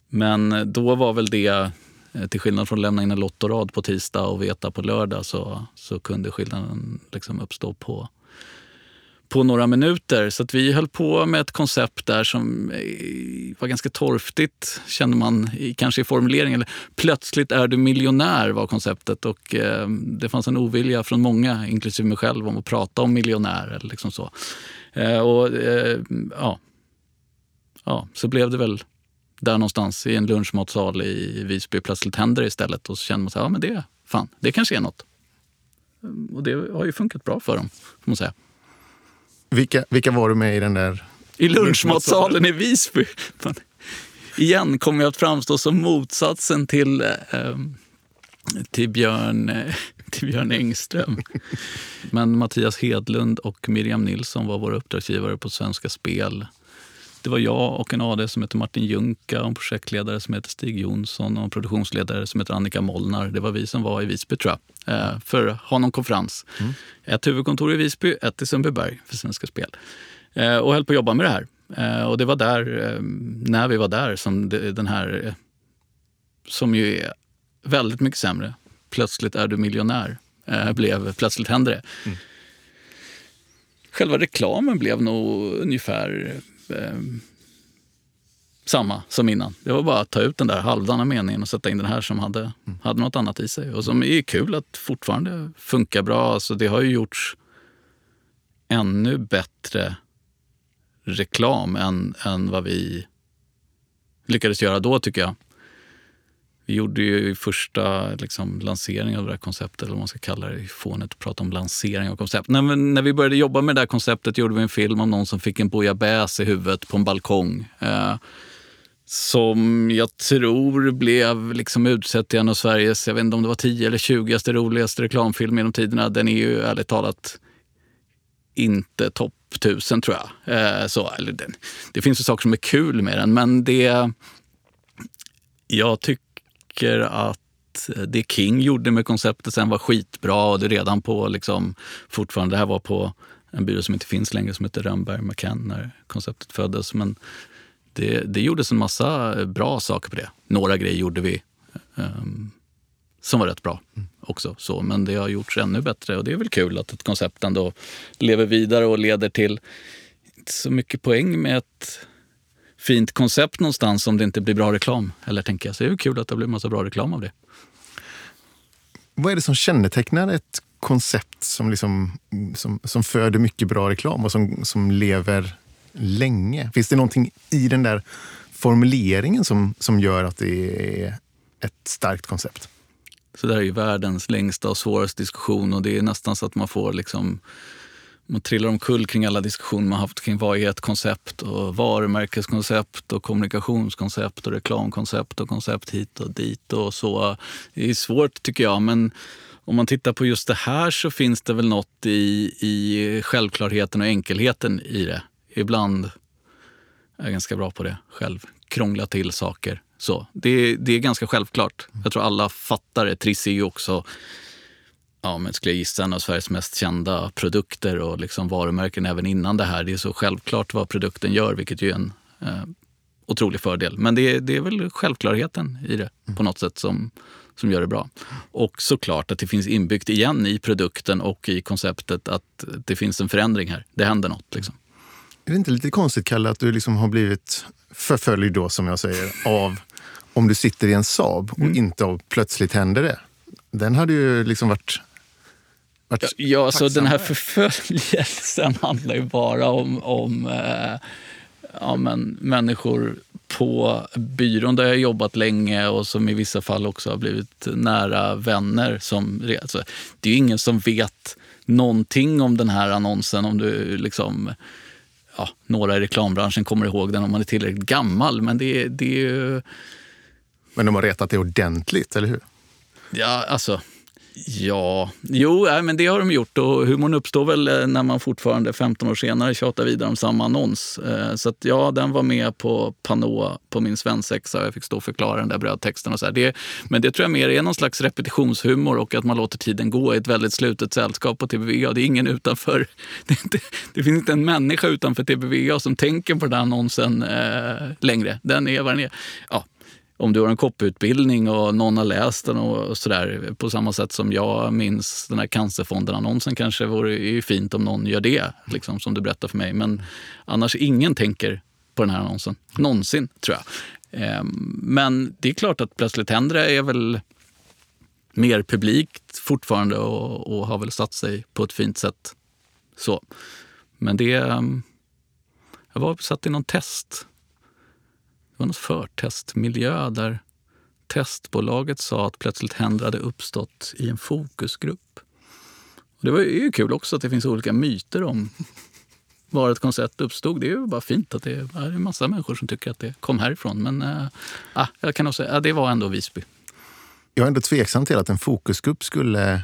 Men då var väl det, eh, till skillnad från att lämna in en lottorad på tisdag och veta på lördag, så, så kunde skillnaden liksom uppstå på, på några minuter. Så att vi höll på med ett koncept där som eh, var ganska torftigt, kände man i, kanske i formuleringen. Plötsligt är du miljonär var konceptet och eh, det fanns en ovilja från många, inklusive mig själv, om att prata om miljonär. Eller liksom så. Eh, och, eh, ja. ja, så blev det väl där någonstans i en lunchmatsal i Visby plötsligt händer det istället. Och så känner man så här, ja men det, fan, det kanske är något. Mm, och det har ju funkat bra för dem, får man säga. Vilka, vilka var du med i den där? I lunchmatsalen i Visby. Igen kommer jag att framstå som motsatsen till, eh, till, Björn, eh, till Björn Engström. Men Mattias Hedlund och Miriam Nilsson var våra uppdragsgivare på Svenska Spel. Det var jag och en AD som heter Martin Junka, och en projektledare som heter Stig Jonsson och en produktionsledare som heter Annika Mollnar. Det var vi som var i Visby tror jag, eh, för att ha någon konferens. Ett huvudkontor i Visby, ett i Sundbyberg för Svenska Spel. Eh, Och höll på att jobba med det här. Eh, Och det var där, när vi var där, som den här, som ju är väldigt mycket sämre, Plötsligt är du miljonär, blev Plötsligt händer det. Själva reklamen blev nog ungefär eh, samma som innan. Det var bara att ta ut den där halvdana meningen och sätta in den här som hade, hade något annat i sig. Och som är kul att fortfarande funkar bra. Alltså det har ju gjorts ännu bättre reklam än, än vad vi lyckades göra då, tycker jag. Vi gjorde ju första liksom, lanseringen av det här konceptet, eller vad man ska kalla det, fånigt att prata om lansering av koncept. När, vi- när vi började jobba med det här konceptet gjorde vi en film om någon som fick en bouillabaisse i huvudet på en balkong. Eh, som jag tror blev liksom utsedd till en av Sveriges, jag vet inte om det var 10 eller 20 roligaste reklamfilm genom tiderna. Den är ju ärligt talat inte topp 1000 tror jag. Eh, så, eller den, det finns ju saker som är kul med den, men det... Jag tycker att det King gjorde med konceptet sen var skitbra och det redan på liksom, fortfarande, det här var på en byrå som inte finns längre som heter Rönnberg McCann när konceptet föddes. Men det, det gjordes en massa bra saker på det. Några grejer gjorde vi um, som var rätt bra också. Så, men det har gjorts ännu bättre och det är väl kul att ett koncept ändå lever vidare och leder till inte så mycket poäng med ett fint koncept någonstans om det inte blir bra reklam. Eller tänker jag. Så det är ju kul att det blir massa bra reklam av det. Vad är det som kännetecknar ett koncept som, liksom, som, som föder mycket bra reklam och som, som lever länge? Finns det någonting i den där formuleringen som, som gör att det är ett starkt koncept? Så det här är ju världens längsta och svåraste diskussion och det är nästan så att man får liksom man trillar omkull kring alla diskussioner man haft kring vad är ett koncept och varumärkeskoncept och kommunikationskoncept och reklamkoncept och koncept hit och dit och så. Det är svårt tycker jag, men om man tittar på just det här så finns det väl något i, i självklarheten och enkelheten i det. Ibland är jag ganska bra på det själv. Krångla till saker. Så, det, det är ganska självklart. Jag tror alla fattar det. Triss är ju också ja, men skulle jag gissa, en av Sveriges mest kända produkter och liksom varumärken även innan det här. Det är så självklart vad produkten gör, vilket ju är en eh, otrolig fördel. Men det, det är väl självklarheten i det på något sätt som, som gör det bra. Och såklart att det finns inbyggt igen i produkten och i konceptet att det finns en förändring här. Det händer något. Liksom. Är det inte lite konstigt, Kalle, att du liksom har blivit förföljd då, som jag säger, av om du sitter i en Saab och mm. inte av plötsligt händer det? Den hade ju liksom varit Ja, ja så den här förföljelsen handlar ju bara om, om eh, ja, men, människor på byrån där jag jobbat länge och som i vissa fall också har blivit nära vänner. Som, alltså, det är ju ingen som vet någonting om den här annonsen om du liksom ja, några i reklambranschen kommer ihåg den om man är tillräckligt gammal. Men det, det är ju... Men de har retat det ordentligt, eller hur? Ja, alltså Ja, jo, äh, men det har de gjort och humorn uppstår väl eh, när man fortfarande 15 år senare tjatar vidare om samma annons. Eh, så att, ja, den var med på Panoa på min svensexa. och Jag fick stå och förklara den där brödtexten och så det, men det tror jag mer är någon slags repetitionshumor och att man låter tiden gå i ett väldigt slutet sällskap på TBVA. Det är ingen utanför. Det, inte, det finns inte en människa utanför TBVA som tänker på den annonsen eh, längre. Den är vad den är. Ja, om du har en kopputbildning och någon har läst den och sådär. På samma sätt som jag minns den här Cancerfonden-annonsen kanske vore ju fint om någon gör det, liksom, som du berättar för mig. Men annars ingen tänker på den här annonsen. Någonsin, tror jag. Ehm, men det är klart att Plötsligt händer det är väl mer publikt fortfarande och, och har väl satt sig på ett fint sätt. Så. Men det... Ehm, jag var satt i någon test det var något förtestmiljö där testbolaget sa att plötsligt händer hade uppstått i en fokusgrupp. Och det var ju kul också att det finns olika myter om var ett koncept uppstod. Det är ju bara fint att det är en massa människor som tycker att det kom härifrån. Men äh, jag kan nog säga, äh, det var ändå Visby. Jag är ändå tveksam till att en fokusgrupp skulle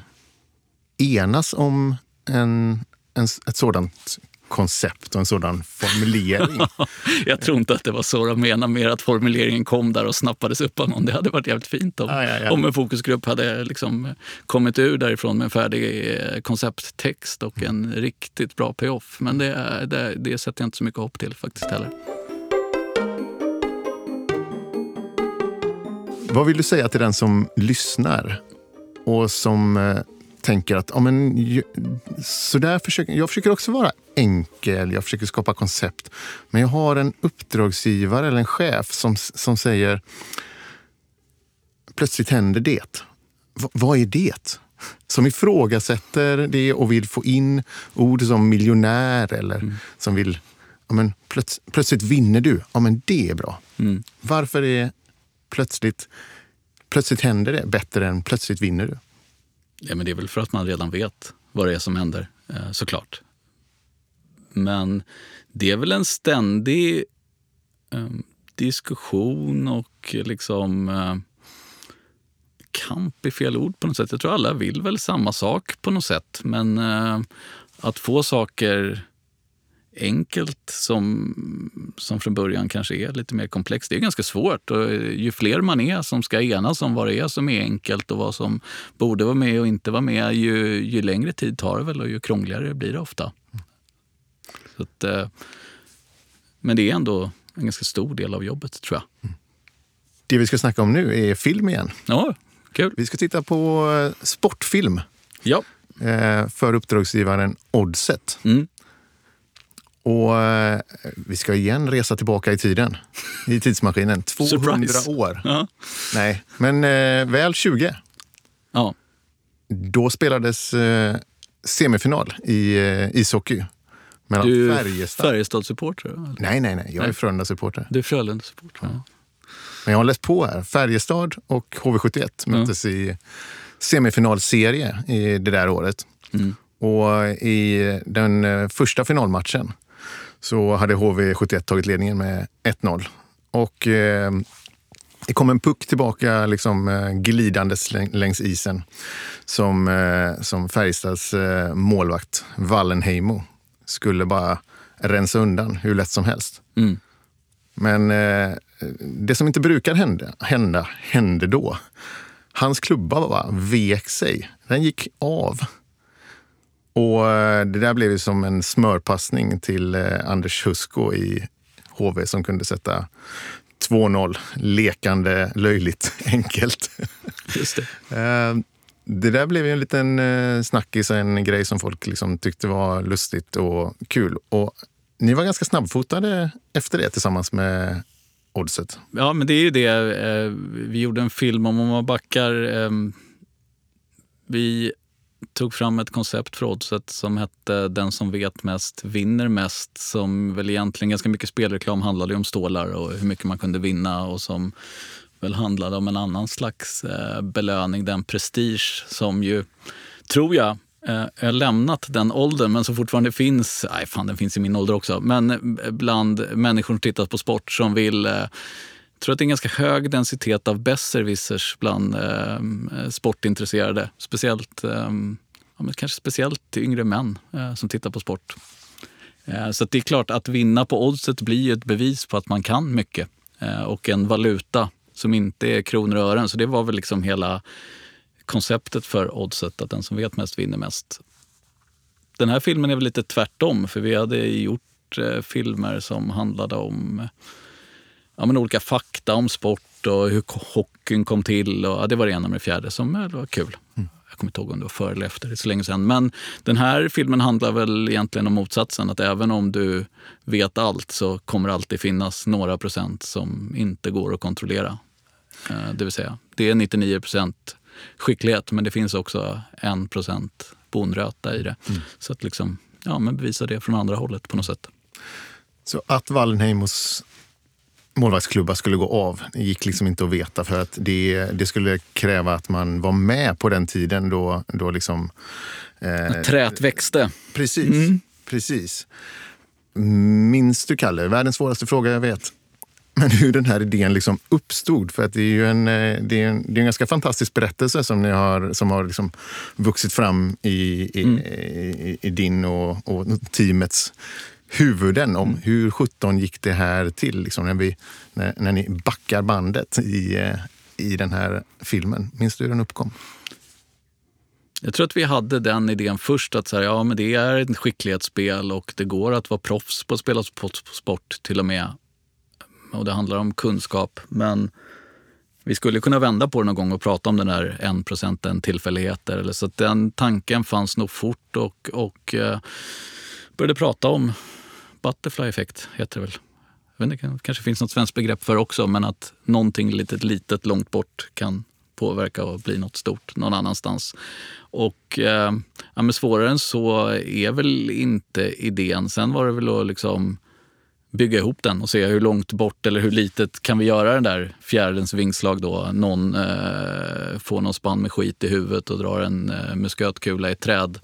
enas om en, en, ett sådant koncept och en sådan formulering. jag tror inte att det var så de menade, mer att formuleringen kom där och snappades upp av någon. Det hade varit jävligt fint om, ah, ja, ja. om en fokusgrupp hade liksom kommit ur därifrån med en färdig eh, koncepttext och en riktigt bra payoff. Men det, det, det sätter jag inte så mycket hopp till faktiskt heller. Vad vill du säga till den som lyssnar och som eh, tänker att ja, men, så där försöker, jag försöker också vara enkel, jag försöker skapa koncept. Men jag har en uppdragsgivare eller en chef som, som säger plötsligt händer det. V vad är det? Som ifrågasätter det och vill få in ord som miljonär eller mm. som vill ja, men plöts plötsligt vinner du. Ja, men det är bra. Mm. Varför är plötsligt, plötsligt händer det bättre än plötsligt vinner du? Ja, men det är väl för att man redan vet vad det är som händer, eh, såklart. Men det är väl en ständig ehm, diskussion och eh, liksom eh, kamp är fel ord på något sätt. Jag tror alla vill väl samma sak på något sätt. Men att få saker enkelt som, som från början kanske är lite mer komplext. Det är ganska svårt. Och ju fler man är som ska enas om vad det är som är enkelt och vad som borde vara med och inte vara med, ju, ju längre tid tar det väl och ju krångligare blir det ofta. Så att, eh, men det är ändå en ganska stor del av jobbet, tror jag. Det vi ska snacka om nu är film igen. Ja, kul. Vi ska titta på eh, sportfilm. Ja. Eh, för uppdragsgivaren Oddset. Mm. Och eh, vi ska igen resa tillbaka i tiden, i tidsmaskinen. 200 Surprise. år. Ja. Nej, men eh, väl 20. Ja. då spelades eh, semifinal i eh, ishockey. Mellan Du är Färjestad... Färjestad-supporter? eller? Nej, nej, nej. Jag är Nej. Frölunda-supporter. Du är Frölunda-supporter? Ja. Men jag har läst på här. Färjestad och HV71 möttes i semifinalserie i det där året. Mm. Och i den eh, första finalmatchen så hade HV71 tagit ledningen med 1-0. Och eh, det kom en puck tillbaka liksom, eh, glidandes läng- längs isen som, eh, som Färjestads eh, målvakt Wallenheimo skulle bara rensa undan hur lätt som helst. Mm. Men eh, det som inte brukar hända, hända hände då. Hans klubba bara vek sig. Den gick av. Och eh, det där blev ju som en smörpassning till eh, Anders Husko i HV som kunde sätta 2-0 lekande löjligt enkelt. Just det. Eh, Det där blev ju en liten snackis och en grej som folk liksom tyckte var lustigt och kul. Och ni var ganska snabbfotade efter det tillsammans med Oddset. Ja, men det är ju det. Vi gjorde en film om, om man backar. eh, Vi tog fram ett koncept för Oddset som hette Den som vet mest vinner mest. Som väl egentligen ganska mycket spelreklam handlade om stålar och hur mycket man kunde vinna och som väl handlade om en annan slags eh, belöning, den prestige som ju, tror jag, eh, jag har lämnat den åldern men som fortfarande finns, nej fan den finns i min ålder också, men eh, bland människor som tittar på sport som vill eh, jag tror att det är en ganska hög densitet av besserwissers bland ehm, eh, sportintresserade. Speciellt, eh, ja, men kanske speciellt yngre män eh, som tittar på sport. Eh, så att det är klart att vinna på oddset blir ju ett bevis på att man kan mycket. Eh, och en valuta som inte är kronor och ören. Så det var väl liksom hela konceptet för oddset, att den som vet mest vinner mest. Den här filmen är väl lite tvärtom, för vi hade gjort eh, filmer som handlade om ja, men olika fakta om sport och hur hockeyn kom till. Och, ja, det var det ena med det fjärde som eh, var kul. Jag kommer inte ihåg om det var före eller efter, det är så länge sedan. Men den här filmen handlar väl egentligen om motsatsen. Att även om du vet allt så kommer det alltid finnas några procent som inte går att kontrollera. Eh, Det vill säga, det är 99 procent skicklighet men det finns också en procent bonröta i det. Så att liksom, ja, men bevisa det från andra hållet på något sätt. Så att Wallenheimos målvaktsklubba skulle gå av det gick liksom inte att veta för att det, det skulle kräva att man var med på den tiden då, då liksom... Eh, Träet växte. Precis. precis. Minns du, Kalle, världens svåraste fråga jag vet, men hur den här idén liksom uppstod? För att det är ju en, eh, det är en, det är en ganska fantastisk berättelse som, ni har, som har liksom vuxit fram i, i, i, i din och, och teamets huvuden om hur 17 gick det här till? Liksom när, vi, när, när ni backar bandet i, eh, i den här filmen. Minns du hur den uppkom? Jag tror att vi hade den idén först att så här, ja, men det är ett skicklighetsspel och det går att vara proffs på att spela sport, till och med. Och det handlar om kunskap. Men vi skulle kunna vända på det någon gång och prata om den där en procenten tillfälligheter. Eller så den tanken fanns nog fort och, och eh, började prata om Butterfly effekt heter det väl. Jag vet inte, det kanske finns något svenskt begrepp för också, men att någonting litet, litet långt bort kan påverka och bli något stort någon annanstans. Och eh, ja, men svårare än så är väl inte idén. Sen var det väl att liksom bygga ihop den och se hur långt bort eller hur litet kan vi göra den där fjärilens vingslag då. Någon eh, får någon spann med skit i huvudet och drar en eh, muskötkula i ett träd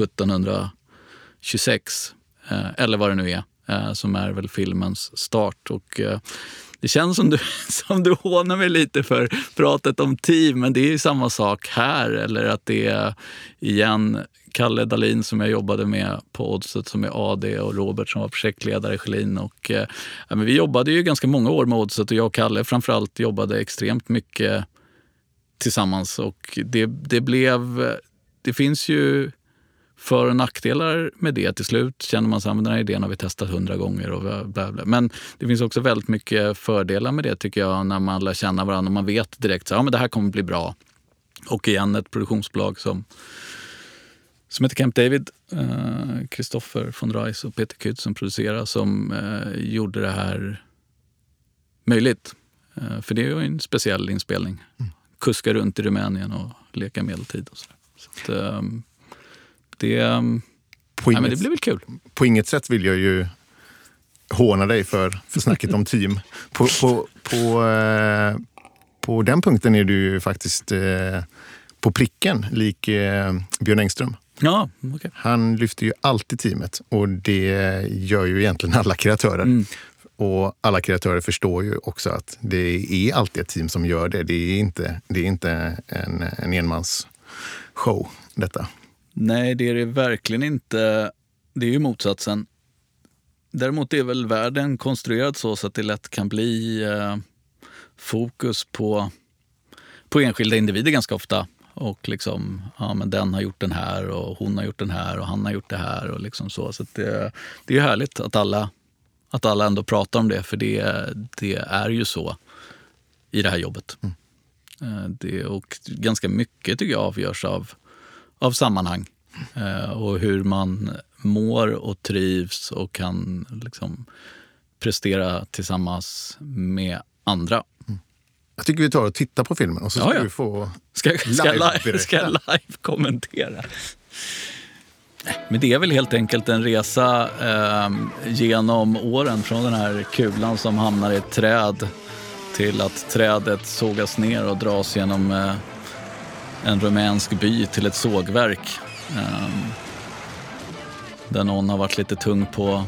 1726. Eh, eller vad det nu är, eh, som är väl filmens start. Och, eh, det känns som du, som du hånar mig lite för pratet om team, men det är ju samma sak här. Eller att det är, igen, Kalle Dalin som jag jobbade med på Oddset som är AD och Robert som var projektledare i Schelin. Och, eh, men vi jobbade ju ganska många år med Oddset och jag och Kalle framförallt jobbade extremt mycket tillsammans. Och det, det blev... Det finns ju för och nackdelar med det. Till slut känner man att den här idén har vi testat hundra gånger. Och bla bla. Men det finns också väldigt mycket fördelar med det tycker jag när man lär känna varandra och man vet direkt att ja, det här kommer bli bra. Och igen ett produktionsbolag som, som heter Camp David. Kristoffer von Reis och Peter Kütz som producerar som eh, gjorde det här möjligt. Eh, för det är ju en speciell inspelning. Kuska runt i Rumänien och leka medeltid. Och så. Så att, eh, det, eh, På nej, inget, det blir väl kul. på inget sätt vill jag ju håna dig för, för snacket om team. På, på, på, eh, på den punkten är du ju faktiskt eh, på pricken lik eh, Björn Engström. Ja, okej. Han lyfter ju alltid teamet och det gör ju egentligen alla kreatörer. Och alla kreatörer förstår ju också att det är alltid ett team som gör det. Det är inte, det är inte en, en enmansshow detta. Nej, det är det verkligen inte. Det är ju motsatsen. Däremot är väl världen konstruerad så, så att det lätt kan bli eh, fokus på, på enskilda individer ganska ofta. Och liksom, ja men den har gjort den här och hon har gjort den här och han har gjort det här och liksom så. Så det, det är härligt att alla, att alla ändå pratar om det, för det, det är ju så i det här jobbet. Eh, Det, och ganska mycket tycker jag avgörs av, av sammanhang eh, och hur man mår och trivs och kan liksom prestera tillsammans med andra. Jag tycker vi tar och tittar på filmen och så ska Ja, ja. du få... Ska, ska, Live ska jag live kommentera? Men det är väl helt enkelt en resa eh, genom åren från den här kulan som hamnar i ett träd till att trädet sågas ner och dras genom eh, en rumänsk by till ett sågverk. Eh, där någon har varit lite tung på,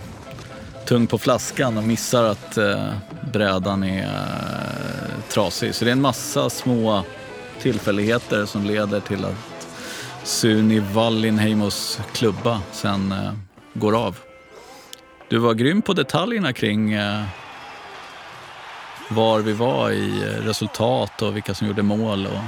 tung på flaskan och missar att eh, brädan är eh, trasig. Så det är en massa små tillfälligheter som leder till att Suni Wallinheimos klubba sen eh, går av. Du var grym på detaljerna kring eh, var vi var i eh, resultat och vilka som gjorde mål. Och...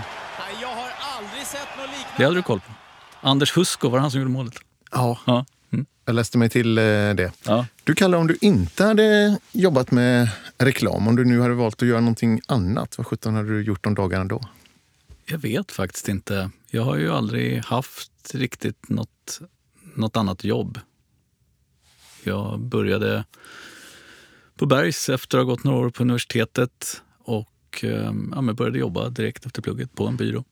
Jag har aldrig sett något liknande. Det hade du koll på. Anders Husko, var det han som gjorde målet? Ja, Ja. Mm. jag läste mig till eh, det. ja. Du Kalle, om du inte hade jobbat med reklam, om du nu hade valt att göra någonting annat, vad sjutton hade du gjort de dagarna då? Jag vet faktiskt inte. Jag har ju aldrig haft riktigt något, något annat jobb. Jag började på Bergs efter att ha gått några år på universitetet och eh, ja, började jobba direkt efter plugget på en byrå.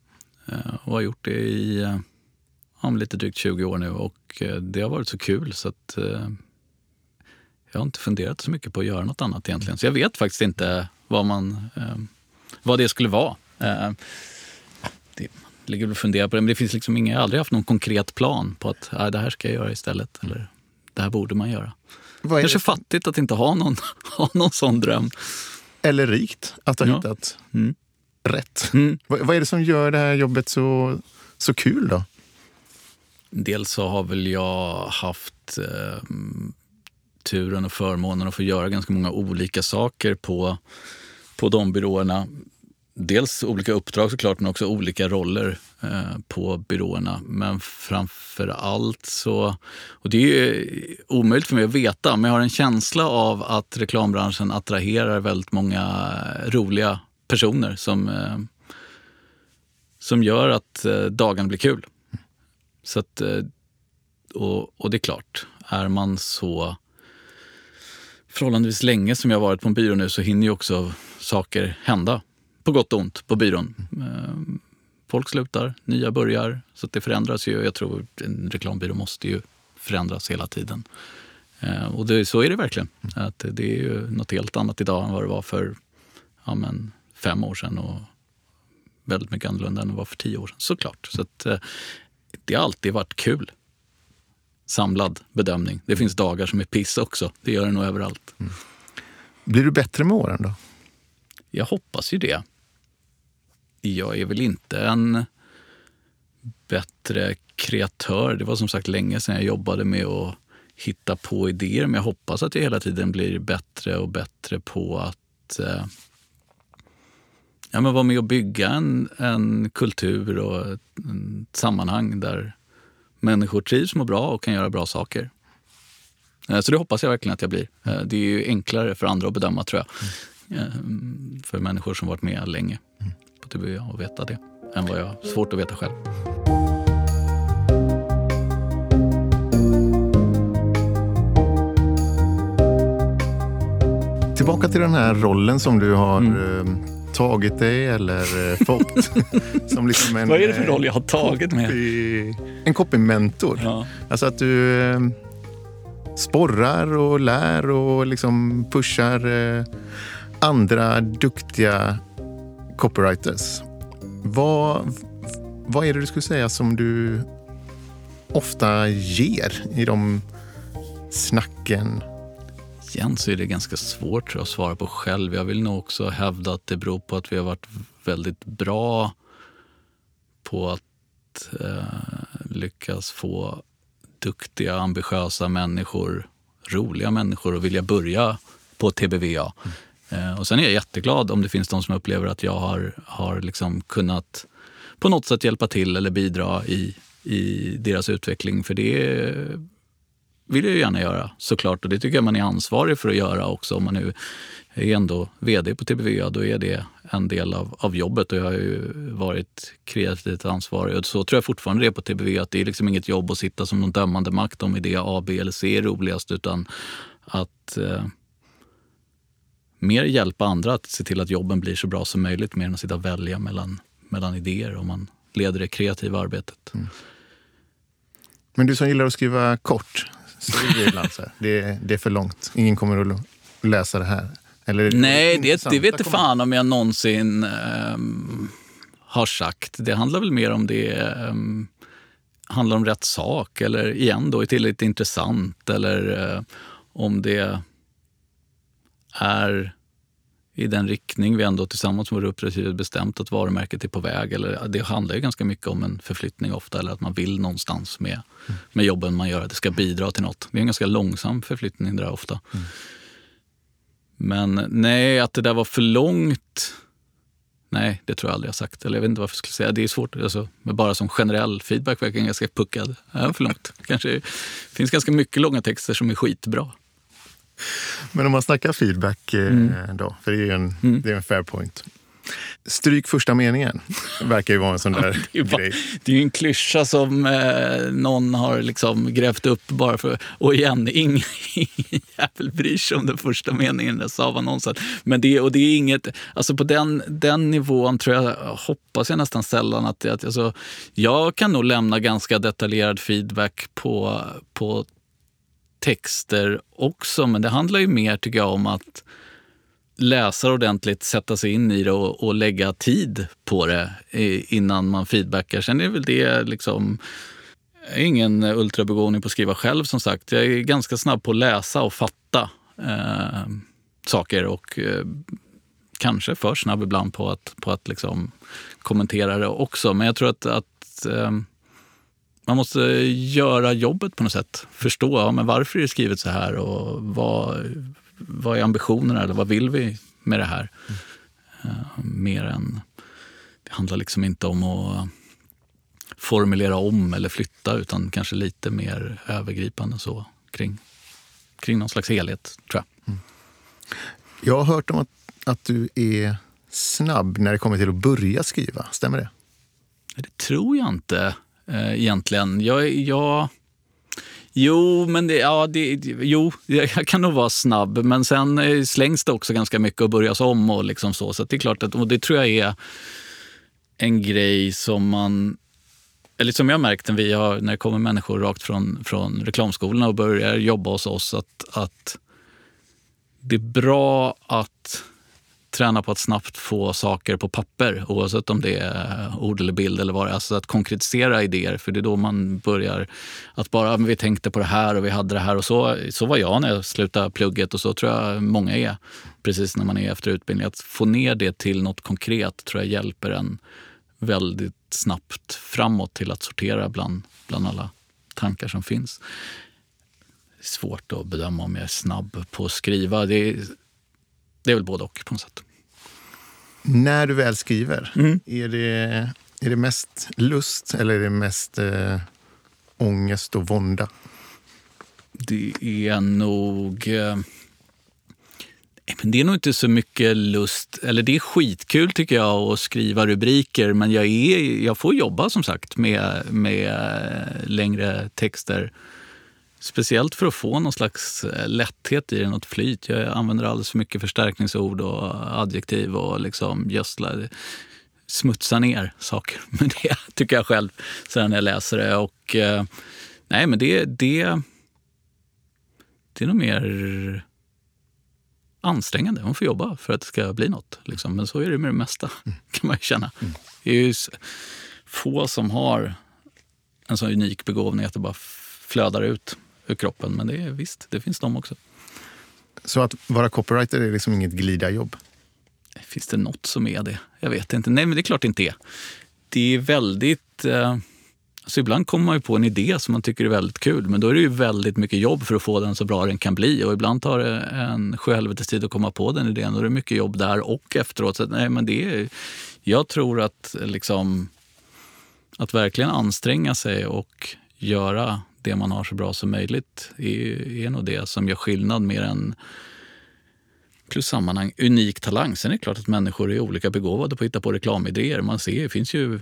Eh, och har gjort det i eh, ja, men lite drygt 20 år nu och eh, det har varit så kul så att eh, jag har inte funderat så mycket på att göra något annat egentligen. Så jag vet faktiskt inte vad, man, eh, vad det skulle vara. Eh, det ligger och funderar på det, men det finns liksom inga, jag har aldrig haft någon konkret plan på att äh, det här ska jag göra istället. Eller det här borde man göra. Vad är Kanske det, fattigt att inte ha någon, ha någon sån dröm. eller rikt att ha Ja. hittat Mm. Rätt. Mm. Vad, vad är det som gör det här jobbet så, så kul då? Dels så har väl jag haft eh, turen och förmånen att få göra ganska många olika saker på, på de byråerna. Dels olika uppdrag såklart, men också olika roller eh, på byråerna. Men framför allt så, och det är ju omöjligt för mig att veta, men jag har en känsla av att reklambranschen attraherar väldigt många roliga personer som, eh, som gör att eh, dagen blir kul. Så att, eh, och, och det är klart, är man så förhållandevis länge som jag varit på en byrå nu så hinner ju också saker hända. På gott och ont på byrån. Folk slutar, nya börjar. Så att det förändras ju. Jag tror en reklambyrå måste ju förändras hela tiden. Och det, så är det verkligen. Att det är ju något helt annat idag än vad det var för ja, men fem år sedan. Och väldigt mycket annorlunda än det var för tio år sedan, såklart. Så att, eh, det har alltid varit kul. Samlad bedömning. Det finns dagar som är piss också. Det gör det nog överallt. Blir du bättre med åren då? Jag hoppas ju det. Jag är väl inte en bättre kreatör. Det var som sagt länge sedan jag jobbade med att hitta på idéer. Men jag hoppas att jag hela tiden blir bättre och bättre på att eh, ja, men vara med och bygga en, en kultur och ett, ett sammanhang där människor trivs, mår bra och kan göra bra saker. Eh, Så det hoppas jag verkligen att jag blir. Eh, Det är ju enklare för andra att bedöma tror jag. Eh, För människor som varit med länge på TV att veta det. Än vad jag har svårt att veta själv. Tillbaka till den här rollen som du har Mm. Tagit dig eller eh, fått. som liksom en, Vad är det för eh, roll jag har tagit med? copy- En copy-mentor. Ja. Alltså att du eh, sporrar och lär och liksom pushar eh, andra duktiga copywriters. Vad, vad är det du skulle säga som du ofta ger i de snacken? Igen så är det ganska svårt jag, att svara på själv. Jag vill nog också hävda att det beror på att vi har varit väldigt bra på att eh, lyckas få duktiga, ambitiösa människor, roliga människor att vilja börja på TBVA. Eh, och sen är jag jätteglad om det finns de som upplever att jag har, har liksom kunnat på något sätt hjälpa till eller bidra i, i deras utveckling. För det vill jag ju gärna göra såklart och det tycker jag man är ansvarig för att göra också. Om man nu är ändå vd på TBVA, då är det en del av, av jobbet och jag har ju varit kreativt ansvarig. Och så tror jag fortfarande det är på TBVA, att det är liksom inget jobb att sitta som någon dömande makt om idé A, B eller C är roligast, utan att eh, mer hjälpa andra att se till att jobben blir så bra som möjligt, mer än att sitta och välja mellan, mellan idéer om man leder det kreativa arbetet. Mm. Men du som gillar att skriva kort, skriv det ibland så här. Det, det är för långt. Ingen kommer att läsa det här. Eller, Nej, det, det intressanta vet inte fan om jag någonsin ehm, har sagt. Det handlar väl mer om det um, handlar om rätt sak eller igen då är tillräckligt intressant eller eh, om det är i den riktning vi ändå tillsammans med uppdragsgivare bestämt att varumärket är på väg. Eller, det handlar ju ganska mycket om en förflyttning ofta eller att man vill någonstans med, med jobben man gör. att Det ska bidra till något. Det är en ganska långsam förflyttning där ofta. Men nej, att det där var för långt. Nej, det tror jag aldrig jag sagt. Eller jag vet inte varför jag skulle säga. Det är svårt. Alltså, men bara som generell feedback verkar jag ganska puckad. Ja, för långt. Kanske det finns ganska mycket långa texter som är skitbra. Men om man snackar feedback eh, Mm. då, för det är ju en, det är en fair point. Stryk första meningen, verkar ju vara en sån där Det är, bara, grej. det är ju en klyscha som eh, någon har liksom grävt upp bara för... Och igen, ingen, ingen jävel bryr sig om den första meningen i den Saab-annonsen. Men det, och det är inget... Alltså på den, den nivån tror jag, hoppas jag nästan sällan att... att alltså, jag kan nog lämna ganska detaljerad feedback på, på texter också, men det handlar ju mer tycker jag om att läsa ordentligt, sätta sig in i det och, och lägga tid på det innan man feedbackar. Sen är väl det liksom... Jag är ingen ultrabegåvning på att skriva själv som sagt. Jag är ganska snabb på att läsa och fatta eh, saker och eh, kanske för snabb ibland på att, på att liksom kommentera det också. Men jag tror att, att eh, man måste göra jobbet på något sätt. Förstå ja, men varför är det skrivet så här och vad, vad är ambitionerna eller vad vill vi med det här? Eh, mer än... Det handlar liksom inte om att formulera om eller flytta utan kanske lite mer övergripande så kring, kring någon slags helhet, tror jag. Jag har hört om att, att du är snabb när det kommer till att börja skriva. Stämmer det? Det tror jag inte eh, egentligen. Jag, jag, jo, men det, ja, det, jo, jag kan nog vara snabb. Men sen eh, slängs det också ganska mycket och börjas om. och liksom så. Så det är klart att, och det tror jag är en grej som man... Eller som jag har märkt när, vi har, när det kommer människor rakt från, från reklamskolorna och börjar jobba hos oss. Att, att det är bra att träna på att snabbt få saker på papper oavsett om det är eh, ord eller bild eller vad det är. Alltså att konkretisera idéer, för det är då man börjar att bara vi tänkte på det här och vi hade det här. och Så, så var jag när jag slutade plugget och så tror jag många är precis när man är efter utbildning. Att få ner det till något konkret tror jag hjälper en väldigt snabbt framåt till att sortera bland, bland alla tankar som finns. Det är svårt att bedöma om jag är snabb på att skriva. Det är, det är väl både och på något sätt. När du väl skriver, Mm. är, det, är det mest lust eller är det mest eh, ångest och vånda? Det är nog... eh, Men det är nog inte så mycket lust. Eller det är skitkul tycker jag att skriva rubriker men jag, är, jag får jobba som sagt med, med längre texter. Speciellt för att få någon slags eh, lätthet i det, något flyt. Jag använder alldeles för mycket förstärkningsord och adjektiv och liksom gödslar, smutsar ner saker med det, tycker jag själv, sen när jag läser det. Och, eh, nej, men det, det, det är nog mer ansträngande. Man får jobba för att det ska bli något. Liksom. Men så är det med det mesta, kan man ju känna. Det är ju få som har en sån unik begåvning att det bara flödar ut ur kroppen. Men det är visst, det finns de också. Så att vara copywriter är liksom inget glida-jobb? Finns det något som är det? Jag vet inte. Nej, men det är klart det inte är. Det är väldigt... Eh, alltså ibland kommer man ju på en idé som man tycker är väldigt kul, men då är det ju väldigt mycket jobb för att få den så bra den kan bli. Och ibland tar det en sjuhelvetes tid att komma på den idén och det är mycket jobb där och efteråt. Så nej, men det är, jag tror att liksom att verkligen anstränga sig och göra det man har så bra som möjligt är, är nog det som gör skillnad mer än plus sammanhang, unik talang. Sen är det klart att människor är olika begåvade på att hitta på reklamidéer. Man ser, det finns ju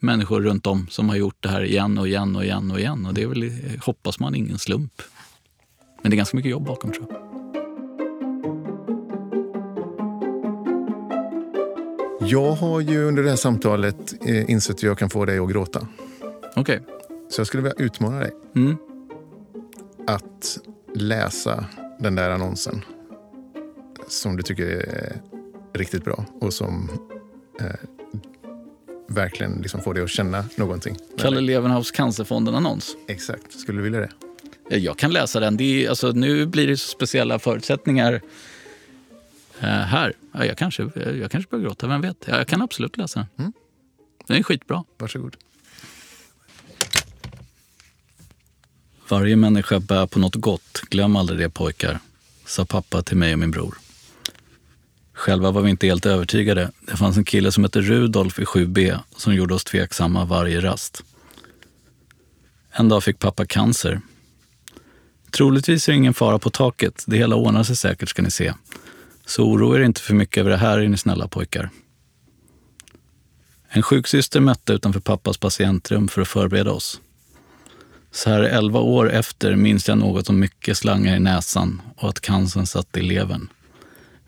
människor runt om som har gjort det här igen och igen och igen och igen. Och det är väl, hoppas man, ingen slump. Men det är ganska mycket jobb bakom tror jag. Jag har ju under det här samtalet eh, insett hur jag kan få dig att gråta. Okej. Så jag skulle vilja utmana dig Mm. att läsa den där annonsen som du tycker är riktigt bra och som eh, verkligen liksom får dig att känna någonting. Kalle Levenhaus Cancerfonden-annons. Exakt. Skulle du vilja det? Ja, Jag kan läsa den. Det är, alltså, nu blir det så speciella förutsättningar eh, här. Ja, jag, kanske, jag kanske börjar gråta, vem vet? Ja, Jag kan absolut läsa den. Mm. Den är skitbra. Varsågod. Varje människa bär på något gott, glöm aldrig det pojkar, sa pappa till mig och min bror. Själva var vi inte helt övertygade. Det fanns en kille som hette Rudolf i 7B som gjorde oss tveksamma varje rast. En dag fick pappa cancer. Troligtvis är det ingen fara på taket. Det hela ordnar sig säkert ska ni se. Så oroa er inte för mycket över det här är ni snälla pojkar. En sjuksyster mötte utanför pappas patientrum för att förbereda oss. Så här elva år efter minns jag något om mycket slangar i näsan och att cancern satt i levern,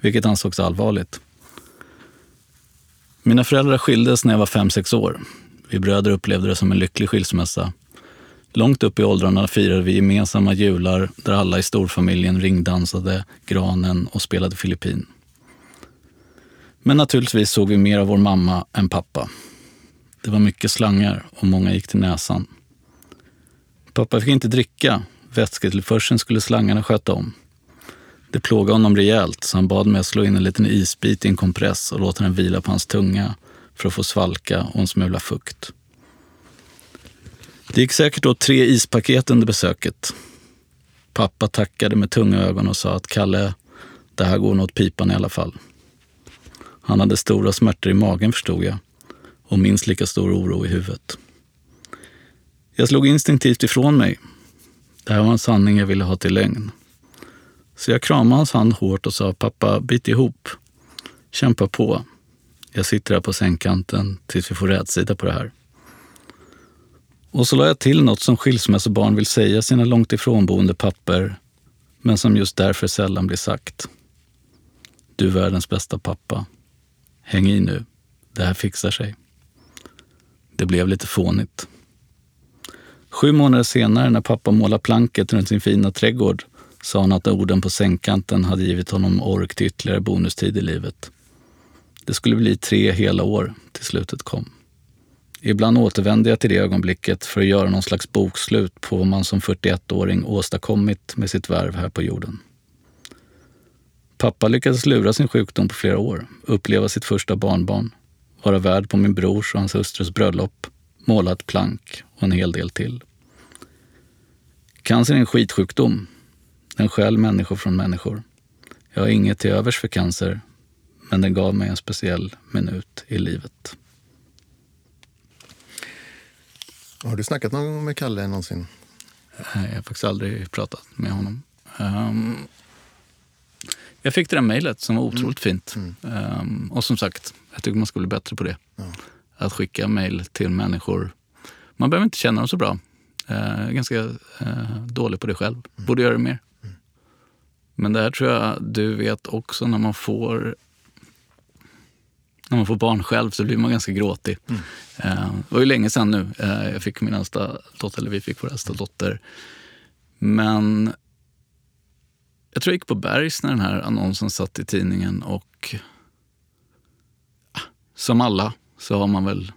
vilket ansågs allvarligt. Mina föräldrar skildes när jag var fem sex år. Vi bröder upplevde det som en lycklig skilsmässa. Långt upp i åldrarna firade vi gemensamma jular där alla i storfamiljen ringdansade granen och spelade Filippin. Men naturligtvis såg vi mer av vår mamma än pappa. Det var mycket slangar och många gick till näsan. Pappa fick inte dricka. Vätsketillförseln skulle slangarna sköta om. Det plågade honom rejält så han bad mig att slå in en liten isbit i en kompress och låta den vila på hans tunga för att få svalka och en smula fukt. Det gick säkert åt tre ispaket under besöket. Pappa tackade med tunga ögon och sa att Kalle, det här går nog åt pipan i alla fall. Han hade stora smärtor i magen förstod jag och minst lika stor oro i huvudet. Jag slog instinktivt ifrån mig. Det här var en sanning jag ville ha till lögn. Så jag kramade hans hand hårt och sa pappa, bit ihop. Kämpa på. Jag sitter här på sängkanten tills vi får rätsida på det här. Och så la jag till något som skilsmässobarn vill säga sina långt ifrånboende papper, men som just därför sällan blir sagt. Du är världens bästa pappa. Häng i nu. Det här fixar sig. Det blev lite fånigt. Sju månader senare när pappa målade planket runt sin fina trädgård sa han att orden på sängkanten hade givit honom ork till ytterligare bonustid i livet. Det skulle bli tre hela år till slutet kom. Ibland återvände jag till det ögonblicket för att göra någon slags bokslut på vad man som 41-åring åstadkommit med sitt värv här på jorden. Pappa lyckades lura sin sjukdom på flera år, uppleva sitt första barnbarn, vara värd på min brors och hans hustrus bröllop, måla ett plank och en hel del till. Cancer är en skitsjukdom. Den stjäl människor från människor. Jag har inget till övers för cancer, men den gav mig en speciell minut i livet. Har du snackat någon gång med Kalle någonsin? Nej, Jag har faktiskt aldrig pratat med honom. Ehm, jag fick det där mejlet som var otroligt fint. Ehm, och som sagt, jag tycker man skulle bli bättre på det. Att skicka mejl till människor. Man behöver inte känna dem så bra. Eh, ganska eh, dålig på det själv. Borde göra det mer. Men det här tror jag du vet också när man får när man får barn själv så blir man ganska gråtig. Mm. Eh, det var ju länge sedan nu. Eh, jag fick min äldsta dotter, eller vi fick vår äldsta dotter. Men jag tror jag gick på Bergs när den här annonsen satt i tidningen och ah, som alla så har man väl,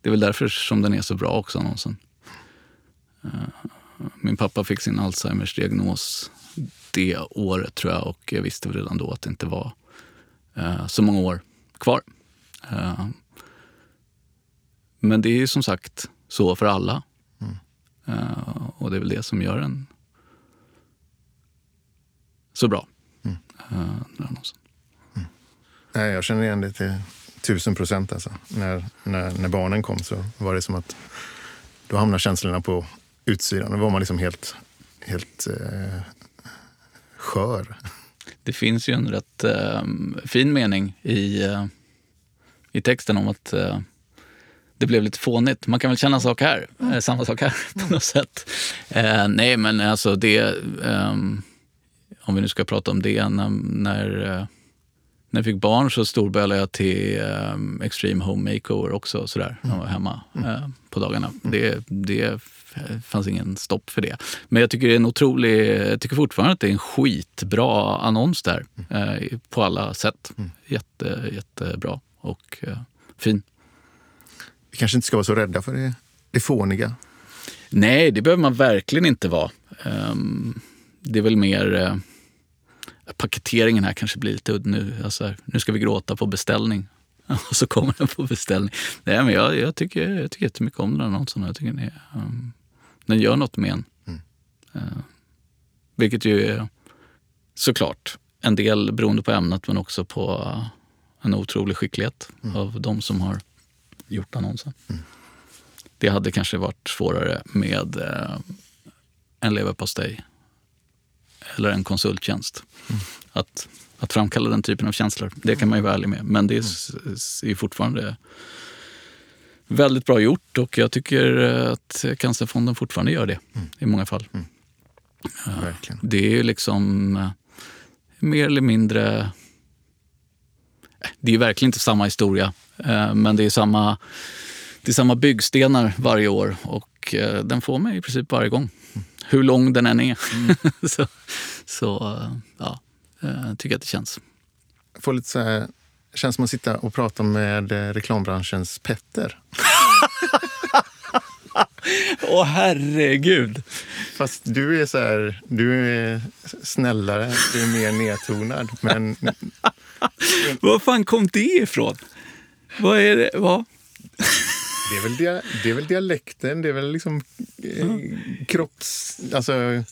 det är väl därför som den är så bra också annonsen. Eh, min pappa fick sin Alzheimers diagnos det året tror jag och jag visste redan då att det inte var så många år kvar. Eh, men det är ju som sagt så för alla. Mm. Och det är väl det som gör den så bra. Mm. Mm. Nej, jag känner igen det till tusen procent. Alltså. När, när, när barnen kom så var det som att då hamnade känslorna på utsidan. Då var man liksom helt, helt eh, skör. Det finns ju en rätt eh, fin mening i eh, i texten om att eh, det blev lite fånigt. Man kan väl känna sak här, mm. eh, samma sak här på något sätt. Eh, nej, men alltså det... Om vi nu ska prata om det. När, när, eh, när jag fick barn så storbölade jag till um, Extreme Home Makeover också sådär, när jag var hemma mm. uh, på dagarna. Mm. Det, det fanns ingen stopp för det. Men jag tycker det är en otrolig, jag tycker fortfarande att det är en skitbra annons där. Uh, på alla sätt. Mm. Jätte, jättebra och eh, fin. Vi kanske inte ska vara så rädda för det, det fåniga. Nej, det behöver man verkligen inte vara. Um, det är väl mer... Uh, paketeringen här kanske blir lite udd nu. Alltså, nu ska vi gråta på beställning. Och så kommer den på beställning. Nej, men jag, jag, tycker, jag tycker jättemycket om den här annonsen. Jag tycker den, är, um, den gör något med en. Mm. Uh, vilket ju är såklart en del beroende på ämnet men också på uh, en otrolig skicklighet mm. av de som har gjort annonsen. Mm. Det hade kanske varit svårare med eh, en leverpastej eller en konsulttjänst. Mm. Att, att framkalla den typen av känslor, det kan man ju vara ärlig med. Men det är, mm. är fortfarande väldigt bra gjort och jag tycker att Cancerfonden fortfarande gör det mm. i många fall. Mm. Det är ju liksom eh, mer eller mindre det är verkligen inte samma historia, eh, men det är samma, det är samma byggstenar varje år och eh, den får mig i princip varje gång. Hur lång den än är. Mm. så, så ja, jag tycker att det känns. får lite så här, känns som att sitta och prata med eh, reklambranschens Petter. Åh oh, herregud! Fast du är så här, du är snällare, du är mer nedtonad. Men Var fan kom det ifrån? Vad är det? Vad? Det är, väl dia, det är väl dialekten, det är väl liksom eh, kropps... Alltså...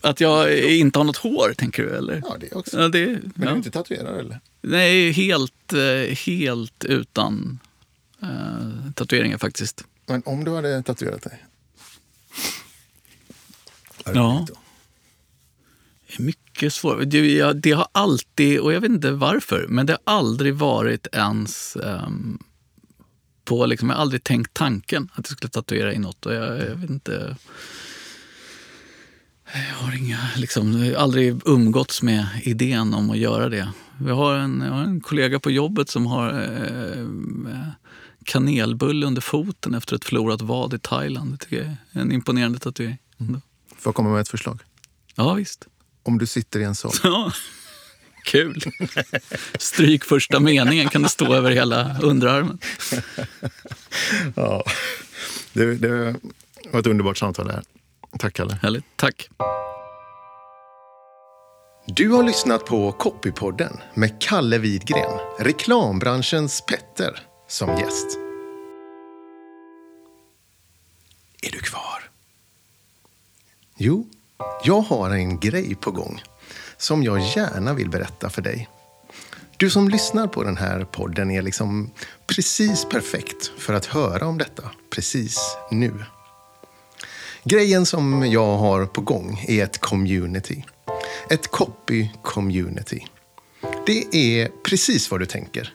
Att jag inte har något hår, tänker du? Eller? Ja, det också. Ja, det, Men ja. du är inte tatuerad, eller? Nej, helt, eh, helt utan uh, tatueringar faktiskt. Men om du hade tatuerat dig? Ja. Det är mycket svårt. Det, det, har alltid, och jag vet inte varför, men det har aldrig varit ens um, på, liksom, jag har aldrig tänkt tanken att jag skulle tatuera in något. Och jag, jag vet inte. Jag har inga, liksom, aldrig umgåtts med idén om att göra det. Jag har en, jag har en kollega på jobbet som har eh, kanelbulle under foten efter ett förlorat vad i Thailand. Det tycker jag är en imponerande tatuering. Mm. Får jag komma med ett förslag? Ja, visst. Om du sitter i en. Ja. Kul! Stryk första meningen kan det stå över hela underarmen. ja, det, det var ett underbart samtal här. Tack, Kalle. Härligt. Tack. Du har lyssnat på Copypodden med Kalle Widgren, reklambranschens Petter, som gäst. Är du kvar? Jo, jag har en grej på gång som jag gärna vill berätta för dig. Du som lyssnar på den här podden är liksom precis perfekt för att höra om detta precis nu. Grejen som jag har på gång är ett community. Ett copy-community. Det är precis vad du tänker.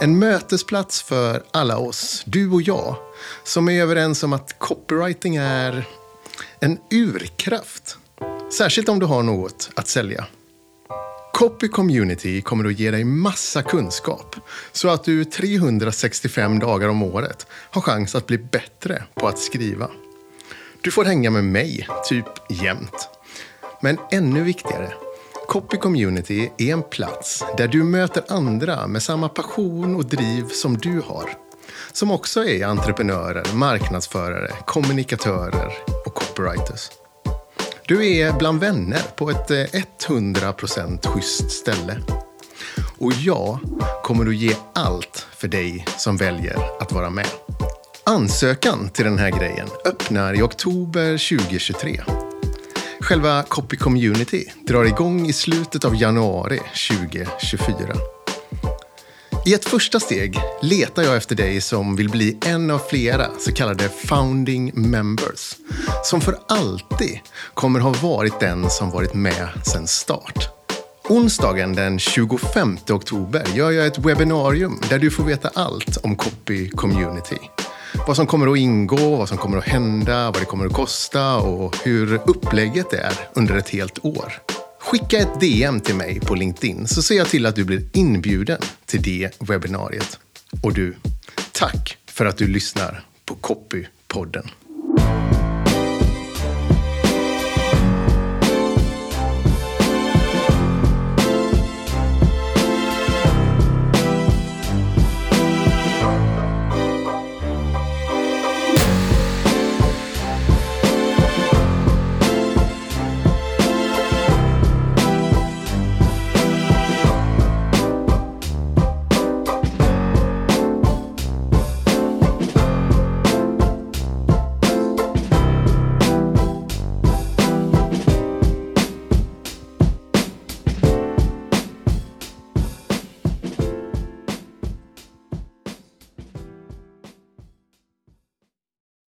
En mötesplats för alla oss, du och jag, som är överens om att copywriting är En urkraft. Särskilt om du har något att sälja. Copy Community kommer att ge dig massa kunskap så att du 365 dagar om året har chans att bli bättre på att skriva. Du får hänga med mig, typ jämt. Men ännu viktigare, Copy Community är en plats där du möter andra med samma passion och driv som du har. Som också är entreprenörer, marknadsförare, kommunikatörer och copywriters. Du är bland vänner på ett eh, 100% schysst ställe. Och jag kommer att ge allt för dig som väljer att vara med. Ansökan till den här grejen öppnar i oktober 2023. Själva Copy Community drar igång i slutet av januari 2024. I ett första steg letar jag efter dig som vill bli en av flera så kallade founding members. Som för alltid kommer ha varit den som varit med sedan start. Onsdagen den 25 oktober gör jag ett webbinarium där du får veta allt om Copy Community. Vad som kommer att ingå, vad som kommer att hända, vad det kommer att kosta och hur upplägget är under ett helt år. Skicka ett DM till mig på LinkedIn så ser jag till att du blir inbjuden till det webbinariet. Och du, tack för att du lyssnar på Copypodden.